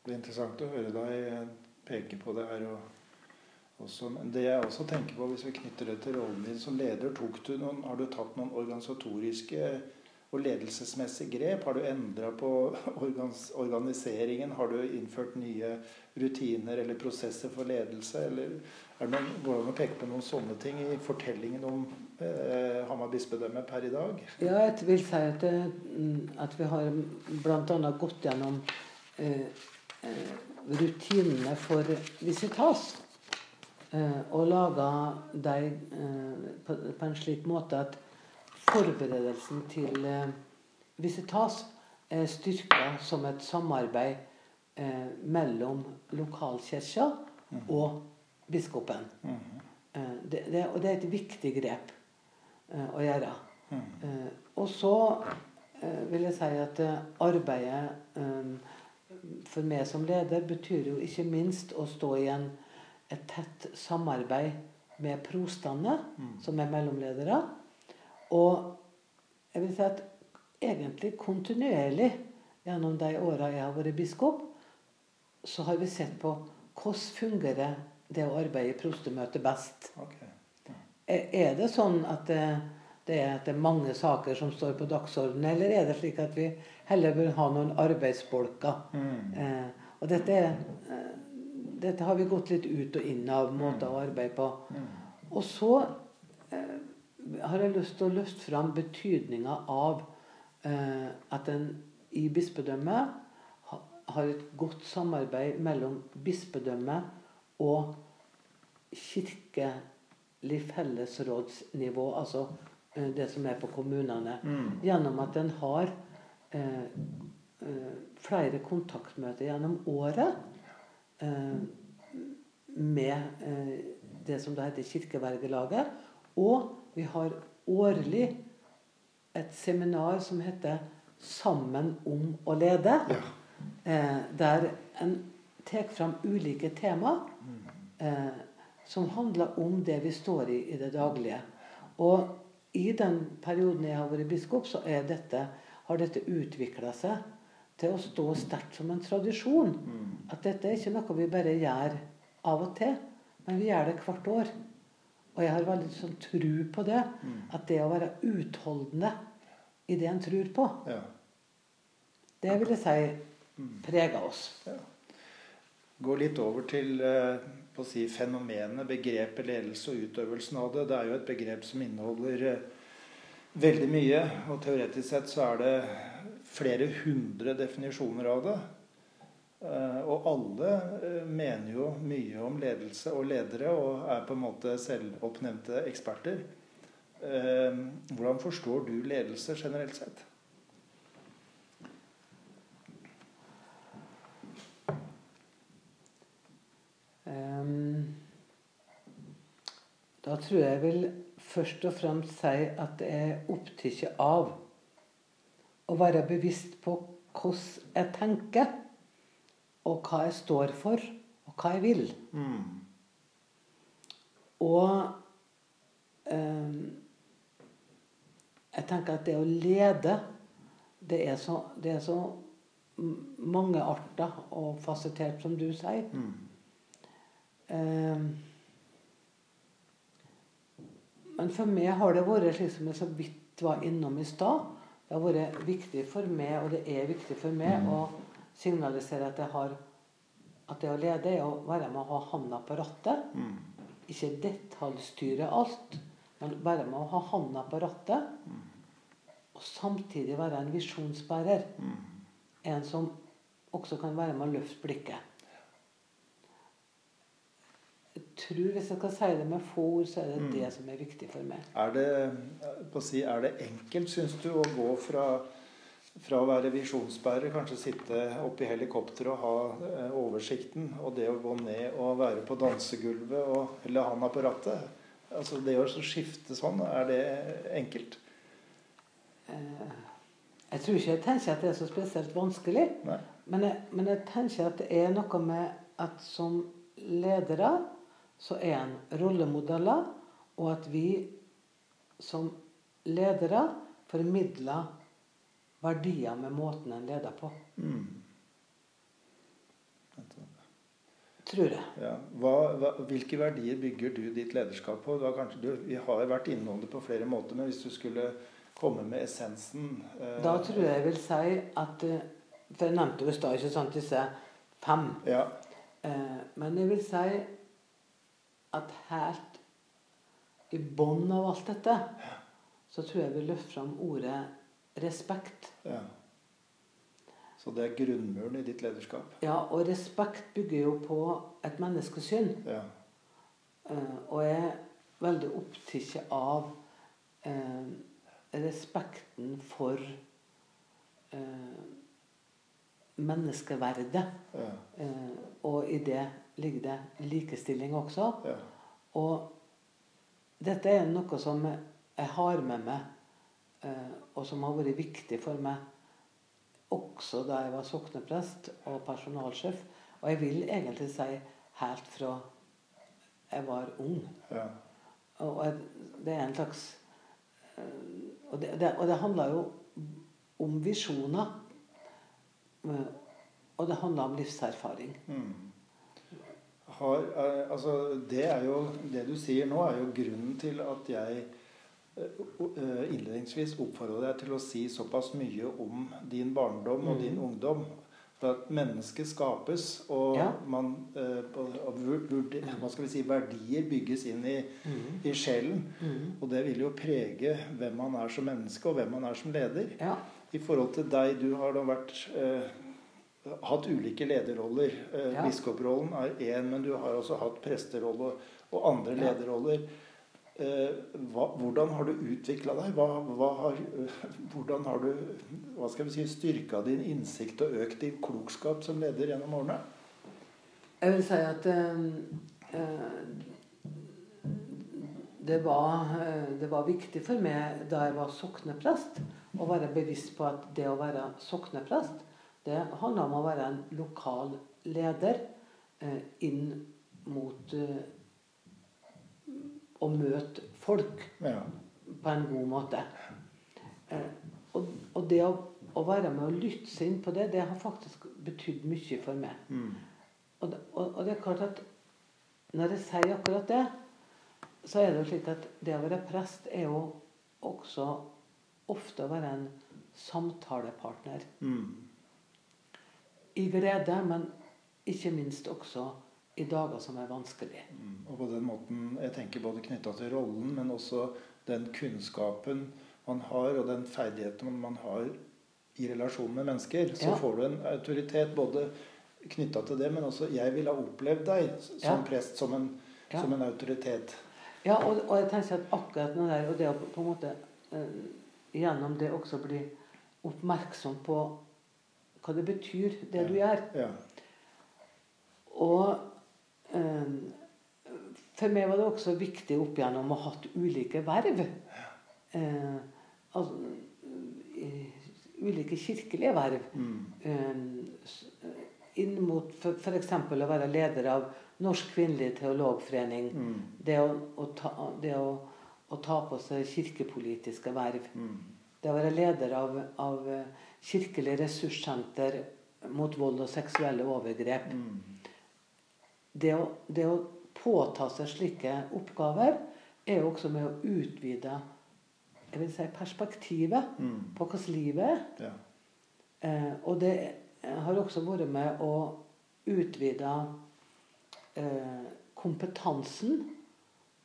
Det er interessant å høre deg peke på det her. og også, men det jeg også tenker på, hvis vi knytter det til rollen din som leder, du noen, har du tatt noen organisatoriske og ledelsesmessige grep? Har du endra på [laughs] organis organiseringen? Har du innført nye rutiner eller prosesser for ledelse? Eller er det noen, går det an å peke på noen sånne ting i fortellingen om eh, Hamar bispedømme per i dag? Ja, jeg vil si at, mm, at vi har bl.a. gått gjennom eh, eh, rutinene for visitas. Eh, og laga dem eh, på, en slik måte at forberedelsen til eh, visitas er styrka som et samarbeid eh, mellom lokalkirka mm. og biskopen. Mm. Eh, det, det, og det er et viktig grep eh, å gjøre. Mm. og så vil jeg si at arbeidet for meg som leder betyr jo ikke minst å stå i en et tett samarbeid med prostene, mm. som er mellomledere. Og jeg vil si at egentlig kontinuerlig gjennom de åra jeg har vært biskop, så har vi sett på hvordan fungerer det å arbeide i prostemøtet best. Okay. Ja. Er det sånn at det, det, er, at det, er, mange saker som står på dagsordenen, eller er det slik at vi heller bør ha noen arbeidsbolker? Mm. Eh, og dette er eh, dette har vi gått litt ut og inn av måter å arbeide på. Og så eh, har jeg lyst til å løfte fram betydninga av eh, at en i bispedømmet har et godt samarbeid mellom bispedømmet og kirkelig fellesrådsnivå, altså eh, det som er på kommunene, gjennom at en har eh, eh, flere kontaktmøter gjennom året med eh, det som da heter Kirkevergelaget. Og vi har årlig et seminar som heter 'Sammen om å lede'. Eh, der en tar fram ulike tema eh, som handler om det vi står i i det daglige. Og i den perioden jeg har vært biskop, så dette, har dette utvikla seg til å stå sterkt som en tradisjon. At dette er ikke noe vi bare gjør av og til, men vi gjør det hvert år. Og jeg har veldig sånn tru på det. At det å være utholdende i det en tror på, Ja. det vil jeg si preger oss. Ja. Gå litt over til eh, på å si, fenomenet, begrepet ledelse og utøvelsen av det. Det er jo et begrep som inneholder eh, veldig mye. Og teoretisk sett så er det flere hundre definisjoner av det. Eh, og alle eh, mener jo mye om ledelse og ledere og er på en måte selvoppnevnte eksperter. Eh, hvordan forstår du ledelse generelt sett? Da tror jeg vil først og fremst si at jeg er opptatt av å være bevisst på hvordan jeg tenker, og hva jeg står for, og hva jeg vil. Og eh, jeg tenker at det å lede, det er så, det er så m- mangeartet og fasettert, som du sier. Eh, Men for meg har det vært slik som jeg så vidt var innom i stad. Det har vært viktig for meg, og det er viktig for meg, å signalisere at har at det å lede er å være med å ha handa på rattet. Ikke detaljstyre alt, men være med å ha handa på rattet. Og samtidig være en visjonsbærer. En som også kan være med å løfte blikket. Jeg tror, Hvis jeg skal si det med få ord, så er det det som er viktig for meg. Er det, si, er det enkelt, syns du, å gå fra, fra å være visjonsbærer, kanskje sitte oppe i helikopteret og ha eh, oversikten, og det å gå ned og være på dansegulvet og, la handa på rattet? Altså Det å skifte sånn, er det enkelt? Eh, Jeg tror ikke jeg tenker at det er så spesielt vanskelig. Men jeg, men jeg tenker at det er noe med at som ledere så er en rollemodeller, og at vi som ledere formidler verdier med måten en leder på. Tror jeg. Ja. Hva, hva, hvilke verdier bygger du ditt lederskap på? Du har kanskje, du, vi har vært innom det på flere måter, men hvis du skulle komme med essensen eh, Da tror jeg jeg vil si at eh, For jeg nevnte jo i stad disse fem. Ja. Eh, men jeg vil si at helt i bånn av alt dette, så tror jeg vi løfter fram ordet respekt. ja. Så det er grunnmuren i ditt lederskap? Ja, og respekt bygger jo på et menneskesyn. Ja. Eh, og jeg er veldig opptatt av eh, respekten for eh, menneskeverdet. Ja. Eh, og i det ligger det likestilling også. ja. Og dette er noe som jeg har med meg, eh, og som har vært viktig for meg også da jeg var sokneprest og personalsjef. Og jeg vil egentlig si helt fra jeg var ung. ja. Og det er en slags eh, og det, det, og det handler jo om visjoner. Eh, Og det handler om livserfaring. Har, eh, altså, det, er jo, det du sier nå, er jo grunnen til at jeg eh, eh, innledningsvis oppfordrer deg til å si såpass mye om din barndom og din ungdom. For at mennesket skapes, og Ja. man, og hva skal vi si, verdier bygges inn i, i sjelen. Og det vil jo prege hvem man er som menneske, og hvem man er som leder. Ja. I forhold til deg, du har da vært eh, hatt ulike lederroller. Eh, Ja. Biskoprollen er én, men du har også hatt presterolle og, andre Ja. lederroller. Eh, hva, hvordan har du utvikla deg? Hva, hva har, [laughs] hvordan har du hva skal vi si, styrka din innsikt og økt din klokskap som leder gjennom årene? Jeg vil si at eh, eh, det, var, det var viktig for meg da jeg var sokneprest, å være bevisst på at det å være sokneprest, det handler om å være en lokal leder eh, inn mot eh, å møte folk Ja. på en god måte. Eh, og, og det å, å være med å lytte seg inn på det, det har faktisk betydd mye for meg. Mm. Og, det- og, og det er klart at når jeg sier akkurat det, så er det jo slik at det å være prest er jo også ofte å være en samtalepartner. Mm. I glede, men ikke minst også i dager som er vanskelig. Mm. Og på den måten, jeg tenker både knytta til rollen, men også den kunnskapen man har, og den ferdigheten man har i relasjon med mennesker, så Ja. får du en autoritet både knytta til det, men også jeg vil ha opplevd deg som Ja. prest som en, Ja. som en autoritet. Ja, og, og jeg tenker at akkurat det der, og det å på en måte eh, gjennom det også bli oppmerksom på hva det betyr, det du gjør. Ja. Og eh, for meg var det også viktig opp igjennom å ha hatt ulike verv. Eh, altså, ulike kirkelige verv. Mm. Eh, inn mot f.eks. å være leder av Norsk kvinnelig teologforening. Mm. Det, å, å, ta, det å, å ta på seg kirkepolitiske verv. Mm. Det å være leder av, av Kirkelig ressurssenter mot vold og seksuelle overgrep. Mm. Det å, det å påta seg slike oppgaver er jo også med å utvide jeg vil si, perspektivet Mm. på hvordan livet er. Ja. Eh, og det har også vært med å utvide eh, kompetansen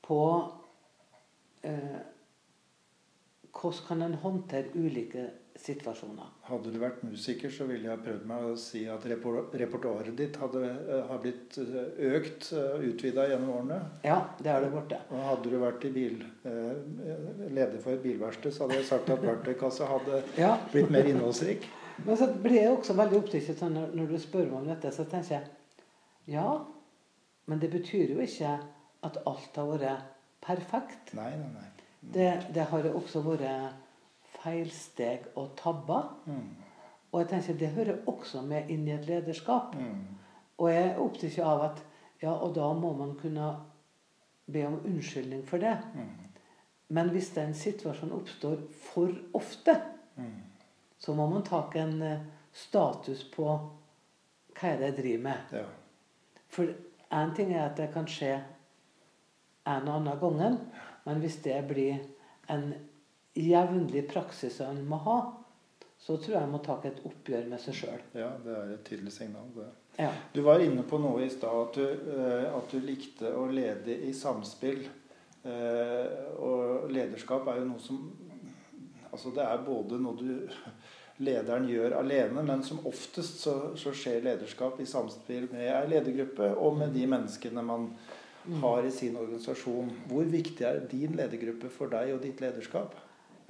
på eh, hvordan kan en håndtere ulike situasjoner. Hadde du vært musiker, så ville jeg prøvd meg å si at repertoaret ditt hadde, eh, har blitt eh, økt, utvida gjennom årene. Ja, det har det blitt. Og hadde du vært i bil, eh, leder for et bilverksted, så hadde jeg sagt at verktøykassa hadde [laughs] Ja. blitt mer innholdsrik. Men så blir jeg også veldig opptatt av når, når du spør meg om dette, så tenker jeg ja, men det betyr jo ikke at alt har vært perfekt. Nei, nei, nei. Det, det har også vært feilsteg og tabber. Mm. Og jeg tenker det hører også med inn i et lederskap. Mm. Og jeg er opptatt av at ja, og da må man kunne be om unnskyldning for det. Mm. Men hvis den situasjonen oppstår for ofte, Mm. så må man ta en eh, status på hva er det jeg driver med. Ja. For én ting er at det kan skje en og annen gangen, men hvis det blir en jevnlig praksis som en må ha, så tror jeg en må ta et oppgjør med seg sjøl. ja, det er et tydelig signal. det. Ja. Du var inne på noe i stad, at, du, eh, at du likte å lede i samspill. Eh, og lederskap er jo noe som Altså det er både noe du lederen gjør alene, men som oftest så, så skjer lederskap i samspill med ei ledergruppe og med de menneskene man har i sin organisasjon. Hvor viktig er din ledergruppe for deg og ditt lederskap?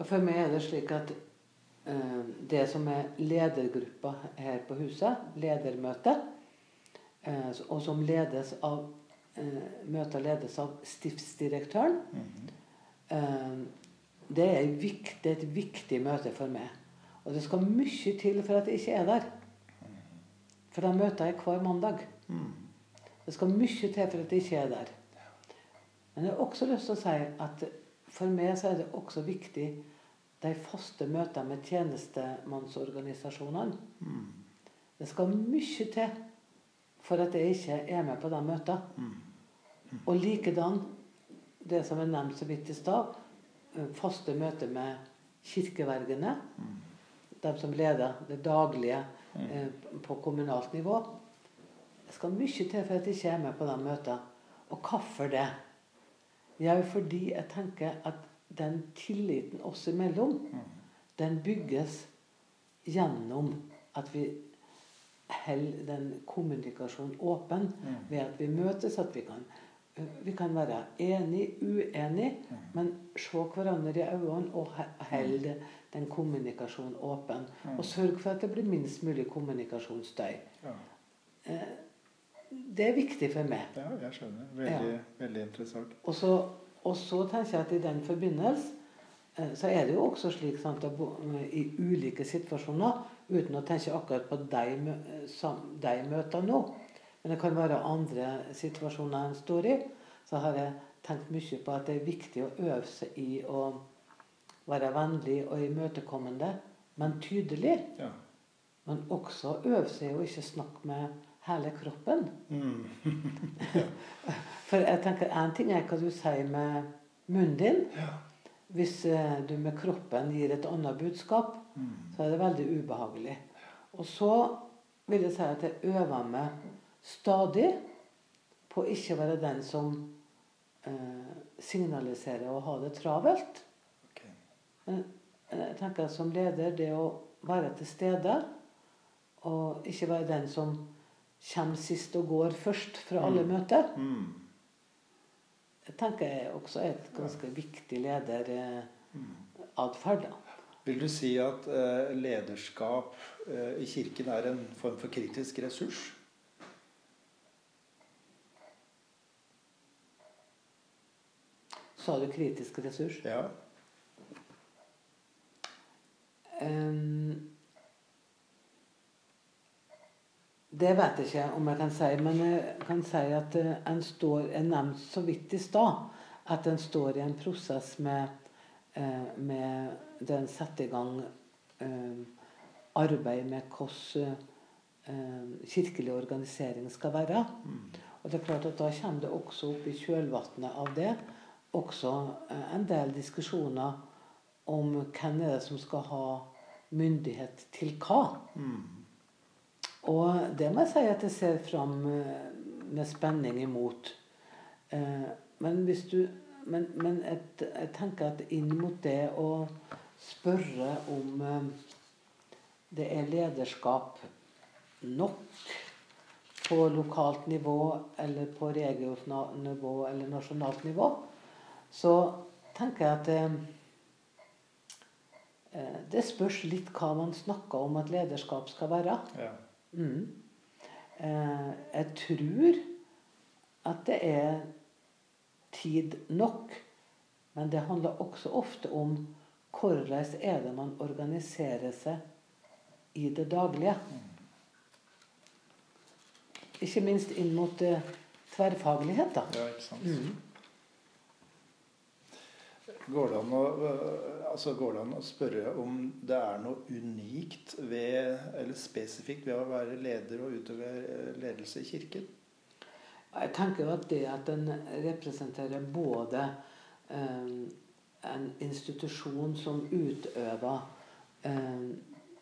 For meg er det slik at eh, det som er ledergruppa her på huset, ledermøte, eh, og som ledes av eh, møtet ledes av stiftsdirektøren, eh, det er, viktig, et viktig møte for meg. Og det skal mye til for at jeg ikke er der. For da møter jeg hver mandag. Det skal mye til for at jeg ikke er der. Men jeg har også lyst til å si at for meg så er det også viktig de faste møtene med tjenestemannsorganisasjonene. Det skal mye til for at jeg ikke er med på de møtene. Og likedan det som er nevnt så vidt i stad, faste møter med kirkevergene. De som leder det daglige eh, på kommunalt nivå. Det skal mye til for at jeg ikke er med på de møtene. Og hvorfor det? Jo, fordi jeg tenker at den tilliten oss imellom, den bygges gjennom at vi holder den kommunikasjonen åpen ved at vi møtes, at vi kan, eh, vi kan være enig, uenig, Mm. men se hverandre i øynene og holde den kommunikasjonen åpen. Og sørge for at det blir minst mulig kommunikasjonsstøy. Ja. Eh, Det er viktig for meg. ja, jeg skjønner. Veldig, veldig interessant. Og så, og så tenker jeg at i den forbindelse eh, så er det jo også slik sant, at i ulike situasjoner, uten å tenke akkurat på de, mø- møter nå, men det kan være andre situasjoner en står i, så har jeg tenkt mye på at det er viktig å øve seg i å være vennlig og imøtekommende, men tydelig. Ja. Men også øve seg i å ikke snakke med hele kroppen. Mm. [laughs] For jeg tenker En ting er hva du sier med munnen din. Ja. Hvis eh, du med kroppen gir et annet budskap, Mm. så er det veldig ubehagelig. Og så vil jeg si at jeg øver meg stadig på å ikke være den som eh, signaliserer å ha det travelt. Okay. Men jeg tenker at som leder det å være til stede, og ikke være den som kommer sist og går først fra alle Mm. møter. Mm. Jeg tenker jeg også er et ganske viktig lederatferd. Mm. Vil du si at eh, lederskap eh, i kirken er en form for kritisk ressurs? Sa du kritisk ressurs? Ja. Ehm, det vet jeg ikke om jeg kan si, men jeg kan si at eh, en står Jeg nevnte så vidt i stad at en står i en prosess med, eh, med der en setter i gang eh, arbeid med hvordan kirkelig organisering skal være. Mm. Og det er klart at Da kommer det også opp i kjølvannet av det også en del diskusjoner om hvem er det som skal ha myndighet til hva. Mm. Og det må jeg si at jeg ser fram eh, med spenning imot. Eh, Men hvis du Men, men et, jeg tenker at inn mot det å spørre om eh, det er lederskap nok på lokalt nivå eller på regionnivå eller nasjonalt nivå, så tenker jeg at eh, det spørs litt hva man snakker om at lederskap skal være. Ja. Mm. Eh, jeg tror at det er tid nok. Men det handler også ofte om hvordan er det man organiserer seg i det daglige. Ikke minst inn mot eh, tverrfaglighet. da. ja, ikke sant. Mm. Går det, å, altså går det an å spørre om det er noe unikt ved, eller spesifikt ved å være leder og utøve ledelse i kirken? Jeg tenker at det at den representerer både eh, en institusjon som utøver eh,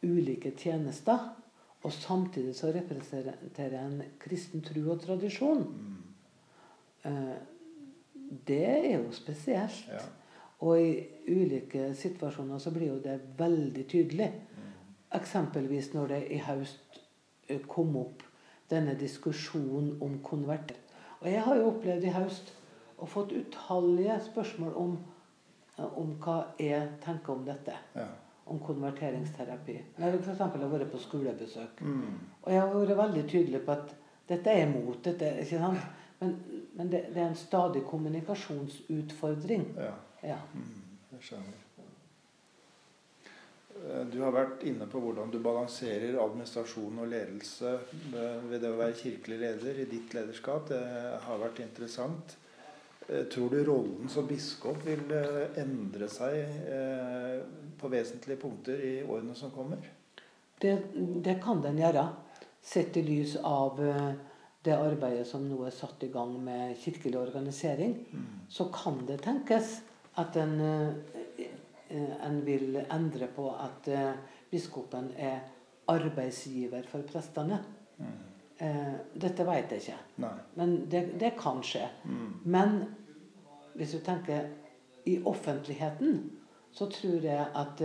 ulike tjenester, og samtidig så representerer en kristen tro og tradisjon, Mm. eh, det er jo spesielt. Ja. Og i ulike situasjoner så blir jo det veldig tydelig. Eksempelvis når det i høst eh, kom opp denne diskusjonen om konverter. Og jeg har jo opplevd i høst og fått utallige spørsmål om, eh, om hva jeg tenker om dette. Ja. Om konverteringsterapi. Når jeg f.eks. har vært på skolebesøk. Mm. Og jeg har vært veldig tydelig på at dette er imot. dette, ikke sant? Men, men det, det er en stadig kommunikasjonsutfordring. ja. Ja. Mm. Jeg skjønner. Eh, Du har vært inne på hvordan du balanserer administrasjon og ledelse ved ved det å være kirkelig leder i ditt lederskap. Det har vært interessant. Eh, Tror du rollen som biskop vil eh, endre seg eh, på vesentlige punkter i årene som kommer? Det, det kan den gjøre. Sett i lys av eh, det arbeidet som nå er satt i gang med kirkelig organisering, så kan det tenkes at en, eh, eh, en vil endre på at eh, biskopen er arbeidsgiver for prestene. Mm. Dette vet jeg ikke, Nei. men det, det kan skje. Mm. Men hvis du tenker i offentligheten, så tror jeg at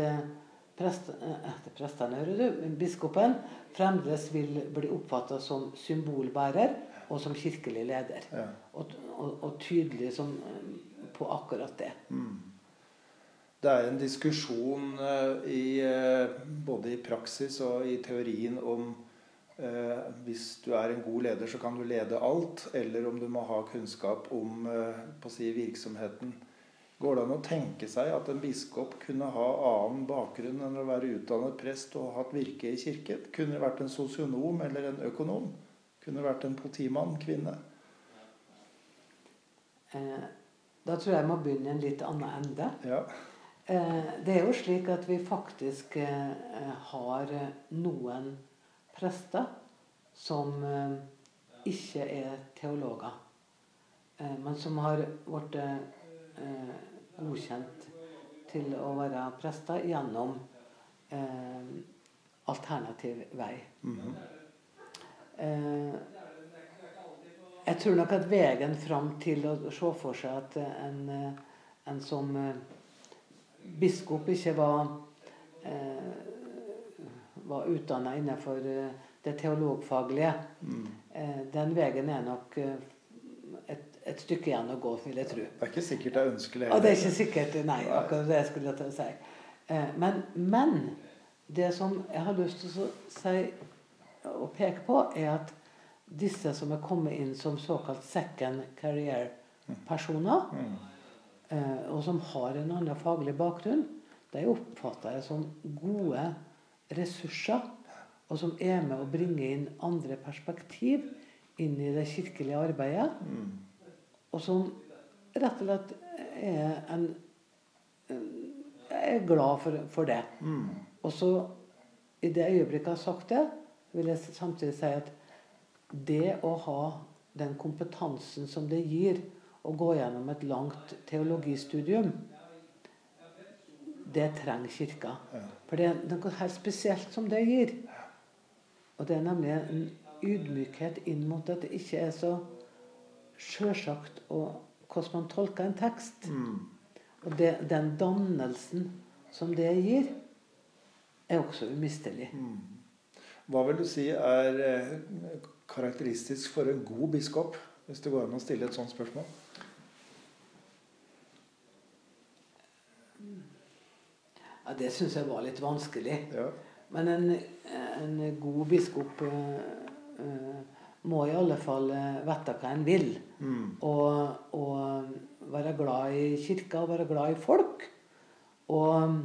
prest, prestene, hører du, biskopen fremdeles vil bli oppfatta som symbolbærer og som kirkelig leder. Ja. Og, og, og, tydelig som, på akkurat det. Mm. Det er en diskusjon uh, i, uh, både i praksis og i teorien om Eh, hvis du er en god leder, så kan du lede alt, eller om du må ha kunnskap om på å si, virksomheten. Går det an å tenke seg at en biskop kunne ha annen bakgrunn enn å være utdannet prest og hatt virke i kirken? Kunne vært en sosionom eller en økonom? Kunne vært en politimann, kvinne? Eh, da tror jeg jeg må begynne i en litt annen ende. Ja. Eh, det er jo slik at vi faktisk eh, har noen prester som eh, ikke er teologer, men som har blitt godkjent til å være prester gjennom alternativ vei. Mm -hmm. Jeg tror nok at veien fram til å se for seg at en, eh, en som eh, biskop ikke var eh, var utdanna innenfor det teologfaglige, mm. den veien er nok et stykke igjen å gå, vil jeg tro. Det er ikke sikkert det er ønskelig heller. Og det er ikke sikkert, nei, akkurat det jeg skulle til å si. Eh, men, men, det som jeg har lyst til å si og peke på, er at disse som er kommet inn som såkalt second career-personer, mm. Eh, og som har en annen faglig bakgrunn, de oppfatter jeg som gode ressurser, og som er med å bringe inn andre perspektiv inn i det kirkelige arbeidet. Mm. Og som rett og slett er en Jeg er glad for, for det. Mm. Og så, i det øyeblikket jeg har sagt det, vil jeg samtidig si at det å ha den kompetansen som det gir å gå gjennom et langt teologistudium, det trenger Kirka. For det er noe helt spesielt som det gir. Og det er nemlig en ydmykhet inn mot at det ikke er så sjølsagt hvordan man tolker en tekst. Mm. Og det, den dannelsen som det gir, er også umistelig. Mm. Hva vil du si er eh, karakteristisk for en god biskop, hvis det går an å stille et sånt spørsmål? Ja, Det syns jeg var litt vanskelig. Ja. Men en, en, god biskop uh, må i alle fall eh, vite hva en vil. Mm. Og, og, være glad i kirka og være glad i folk. Og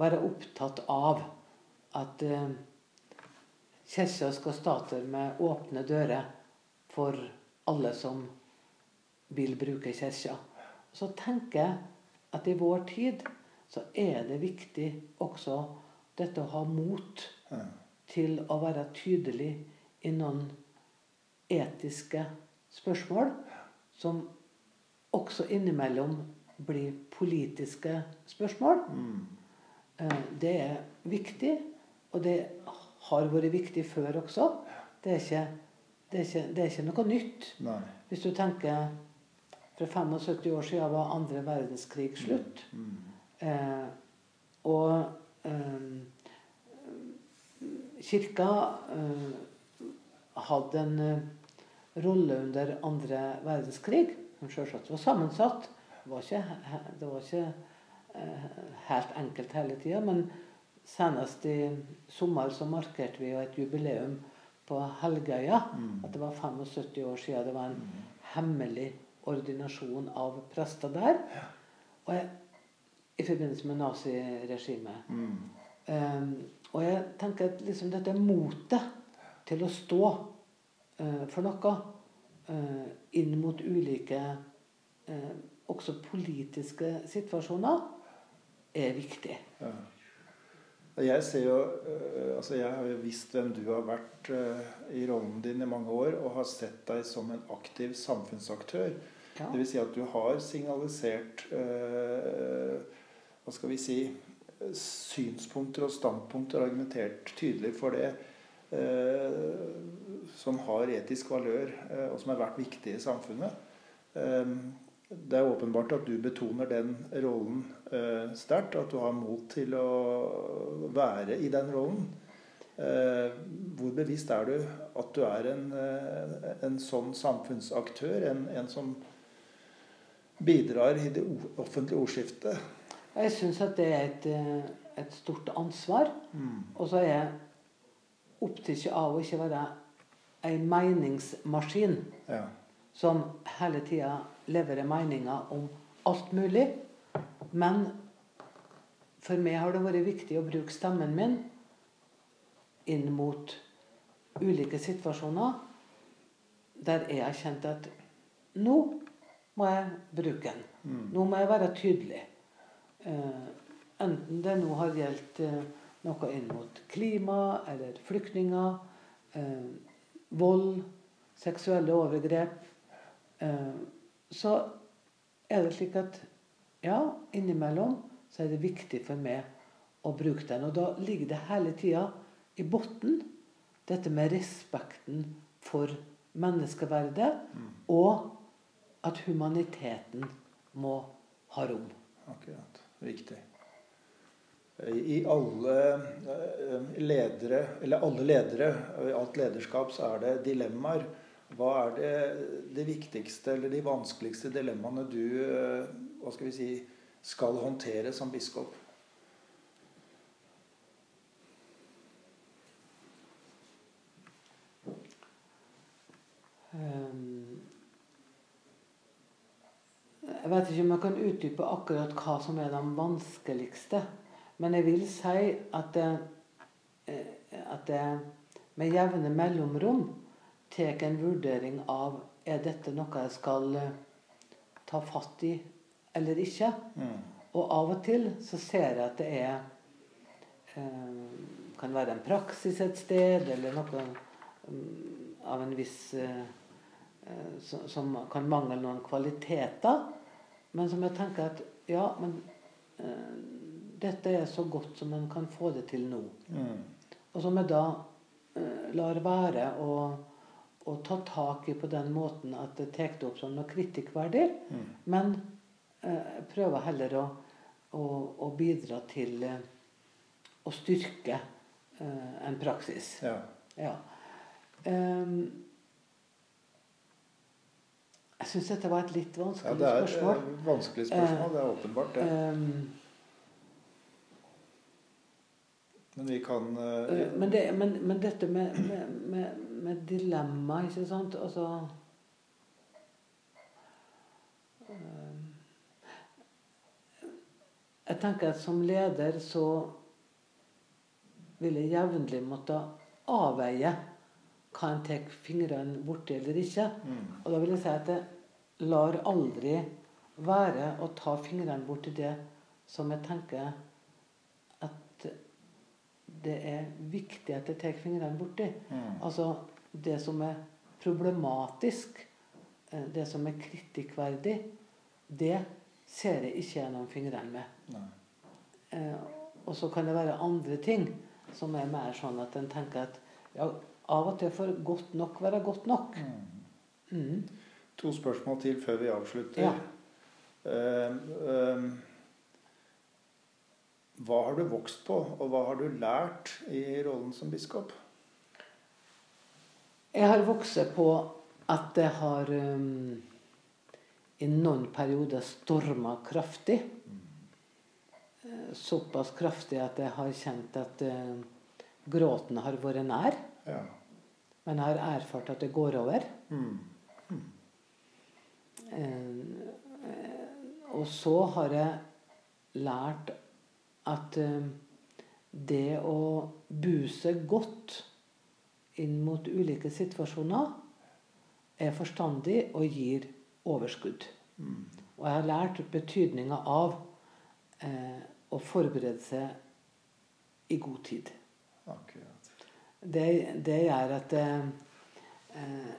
være opptatt av at uh, kirka skal starte med åpne dører for alle som vil bruke kirka. Så tenker jeg at i vår tid så er det viktig også dette å ha mot til å være tydelig i noen etiske spørsmål som også innimellom blir politiske spørsmål. Mm. Eh, det er viktig, og det har vært viktig før også. Det er ikke, det er ikke, det er ikke noe nytt. Nei. Hvis du tenker for 75 år siden var andre verdenskrig slutt. Mm. Mm. Eh, og eh, kirka eh, hadde en eh, rolle under andre verdenskrig, som selvsagt var sammensatt. Det var ikke, det var ikke eh, helt enkelt hele tida. Men senest i sommer så markerte vi jo et jubileum på Helgøya. Mm. At det var 75 år siden det var en mm. hemmelig ordinasjon av prester der. Ja. Og jeg, I forbindelse med naziregimet. Mm. Um, og jeg tenker at liksom dette motet til å stå uh, for noe uh, inn mot ulike uh, også politiske situasjoner, er viktig. Ja. Jeg ser jo altså Jeg har jo visst hvem du har vært i rollen din i mange år, og har sett deg som en aktiv samfunnsaktør. Ja. Dvs. Si at du har signalisert Hva skal vi si synspunkter og standpunkter, argumentert tydelig for det. som har etisk valør, og som har vært viktig i samfunnet. det er åpenbart at du betoner den rollen eh, sterkt. At du har mot til å være i den rollen. Eh, hvor bevisst er du at du er en, eh, en sånn samfunnsaktør? En, en, som bidrar i det offentlige ordskiftet? Jeg syns at det er et, eh, et stort ansvar. Mm. Og så er jeg opptatt av å ikke være ei meningsmaskin ja. som hele tida leverer meninger om alt mulig. Men for meg har det vært viktig å bruke stemmen min inn mot ulike situasjoner der jeg har kjent at nå må jeg bruke den. Mm. Nå må jeg være tydelig. Uh, enten det nå har gjeldt uh, noe inn mot klima eller flyktninger, uh, vold, seksuelle overgrep, så er det slik at ja, innimellom så er det viktig for meg å bruke den. Og da ligger det hele tida i bunnen dette med respekten for menneskeverdet, mm. og at humaniteten må ha rom. Akkurat. Viktig. I alle eh, ledere, eller alle ledere, i alt lederskap, så er det dilemmaer. Hva er det, det viktigste eller de vanskeligste dilemmaene du eh, hva skal, vi si, skal håndtere som biskop? Um, jeg vet ikke om jeg kan utdype akkurat hva som er det vanskeligste. Men jeg vil si at det, eh, at det med jevne mellomrom tar en vurdering av er dette noe jeg skal eh, ta fatt i eller ikke. Mm. Og av og til så ser jeg at det er eh, kan være en praksis et sted, eller noe um, av en viss eh, som, som, kan mangle noen kvaliteter. Men som jeg tenker at ja, men eh, dette er så godt som en kan få det til nå. Mm. Og som jeg da eh, lar være å, å, ta tak i på den måten at det tar det opp som noe kritikkverdig. Mm. Men eh, prøver heller å, å, å bidra til eh, å styrke eh, en praksis. Ja. ja. Um, jeg syns dette var et litt vanskelig spørsmål. Ja, det er spørsmål. et vanskelig spørsmål. Det er åpenbart, det. Um, men vi kan uh, men, det, men, men, dette med, med, med, med, dilemma, ikke sant Altså uh, Jeg tenker at som leder så vil jeg jevnlig måtte avveie hva en tar fingrene borti eller ikke. Mm. Og da vil jeg si at jeg lar aldri være å ta fingrene borti det som jeg tenker at det er viktig at jeg tar fingrene borti. Mm. Altså det som er problematisk, eh, det som er kritikkverdig, det ser jeg ikke gjennom fingrene med. Eh, og så kan det være andre ting som er mer sånn at en tenker at ja, av og til får godt nok være godt nok. Mm. Mm. To spørsmål til før vi avslutter. Ja. Uh, uh, hva har du vokst på, og hva har du lært i rollen som biskop? Jeg har vokst på at det har um, i noen perioder storma kraftig. Mm. Såpass kraftig at jeg har kjent at uh, gråten har vært nær. Ja. Men jeg har erfart at det går over. Mm. Mm. Eh, og så har jeg lært at eh, det å buse godt inn mot ulike situasjoner er forstandig og gir overskudd. Mm. Og jeg har lært betydninga av eh, å forberede seg i god tid. Det, det gjør at eh, eh,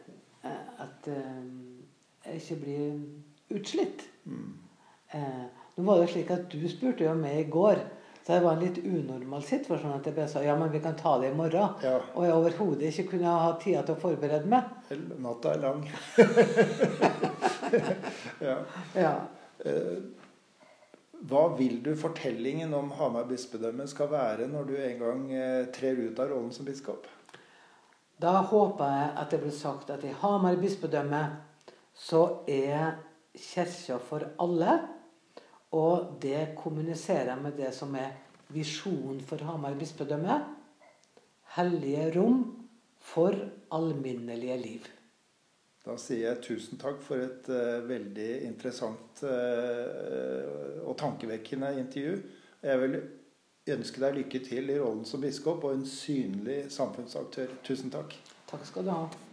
at eh, jeg ikke blir utslitt. Mm. nå var det slik at Du spurte jo meg i går. Så det var en litt unormal situasjon at jeg bare sa ja, men vi kan ta det i morgen. Ja. Og jeg overhodet ikke kunne ha tida til å forberede meg. Natta er lang. [laughs] [laughs] ja. ja. Eh, hva vil du fortellingen om Hamar bispedømme skal være når du en gang eh, trer ut av rollen som biskop? Da håper jeg at det blir sagt at i Hamar bispedømme så er kirka for alle. Og det kommuniserer med det som er visjonen for Hamar bispedømme. Hellige rom for alminnelige liv. Da sier jeg tusen takk for et uh, veldig interessant uh, og tankevekkende intervju. Jeg vil ønske deg lykke til i rollen som biskop og en synlig samfunnsaktør. Tusen takk. Takk skal du ha.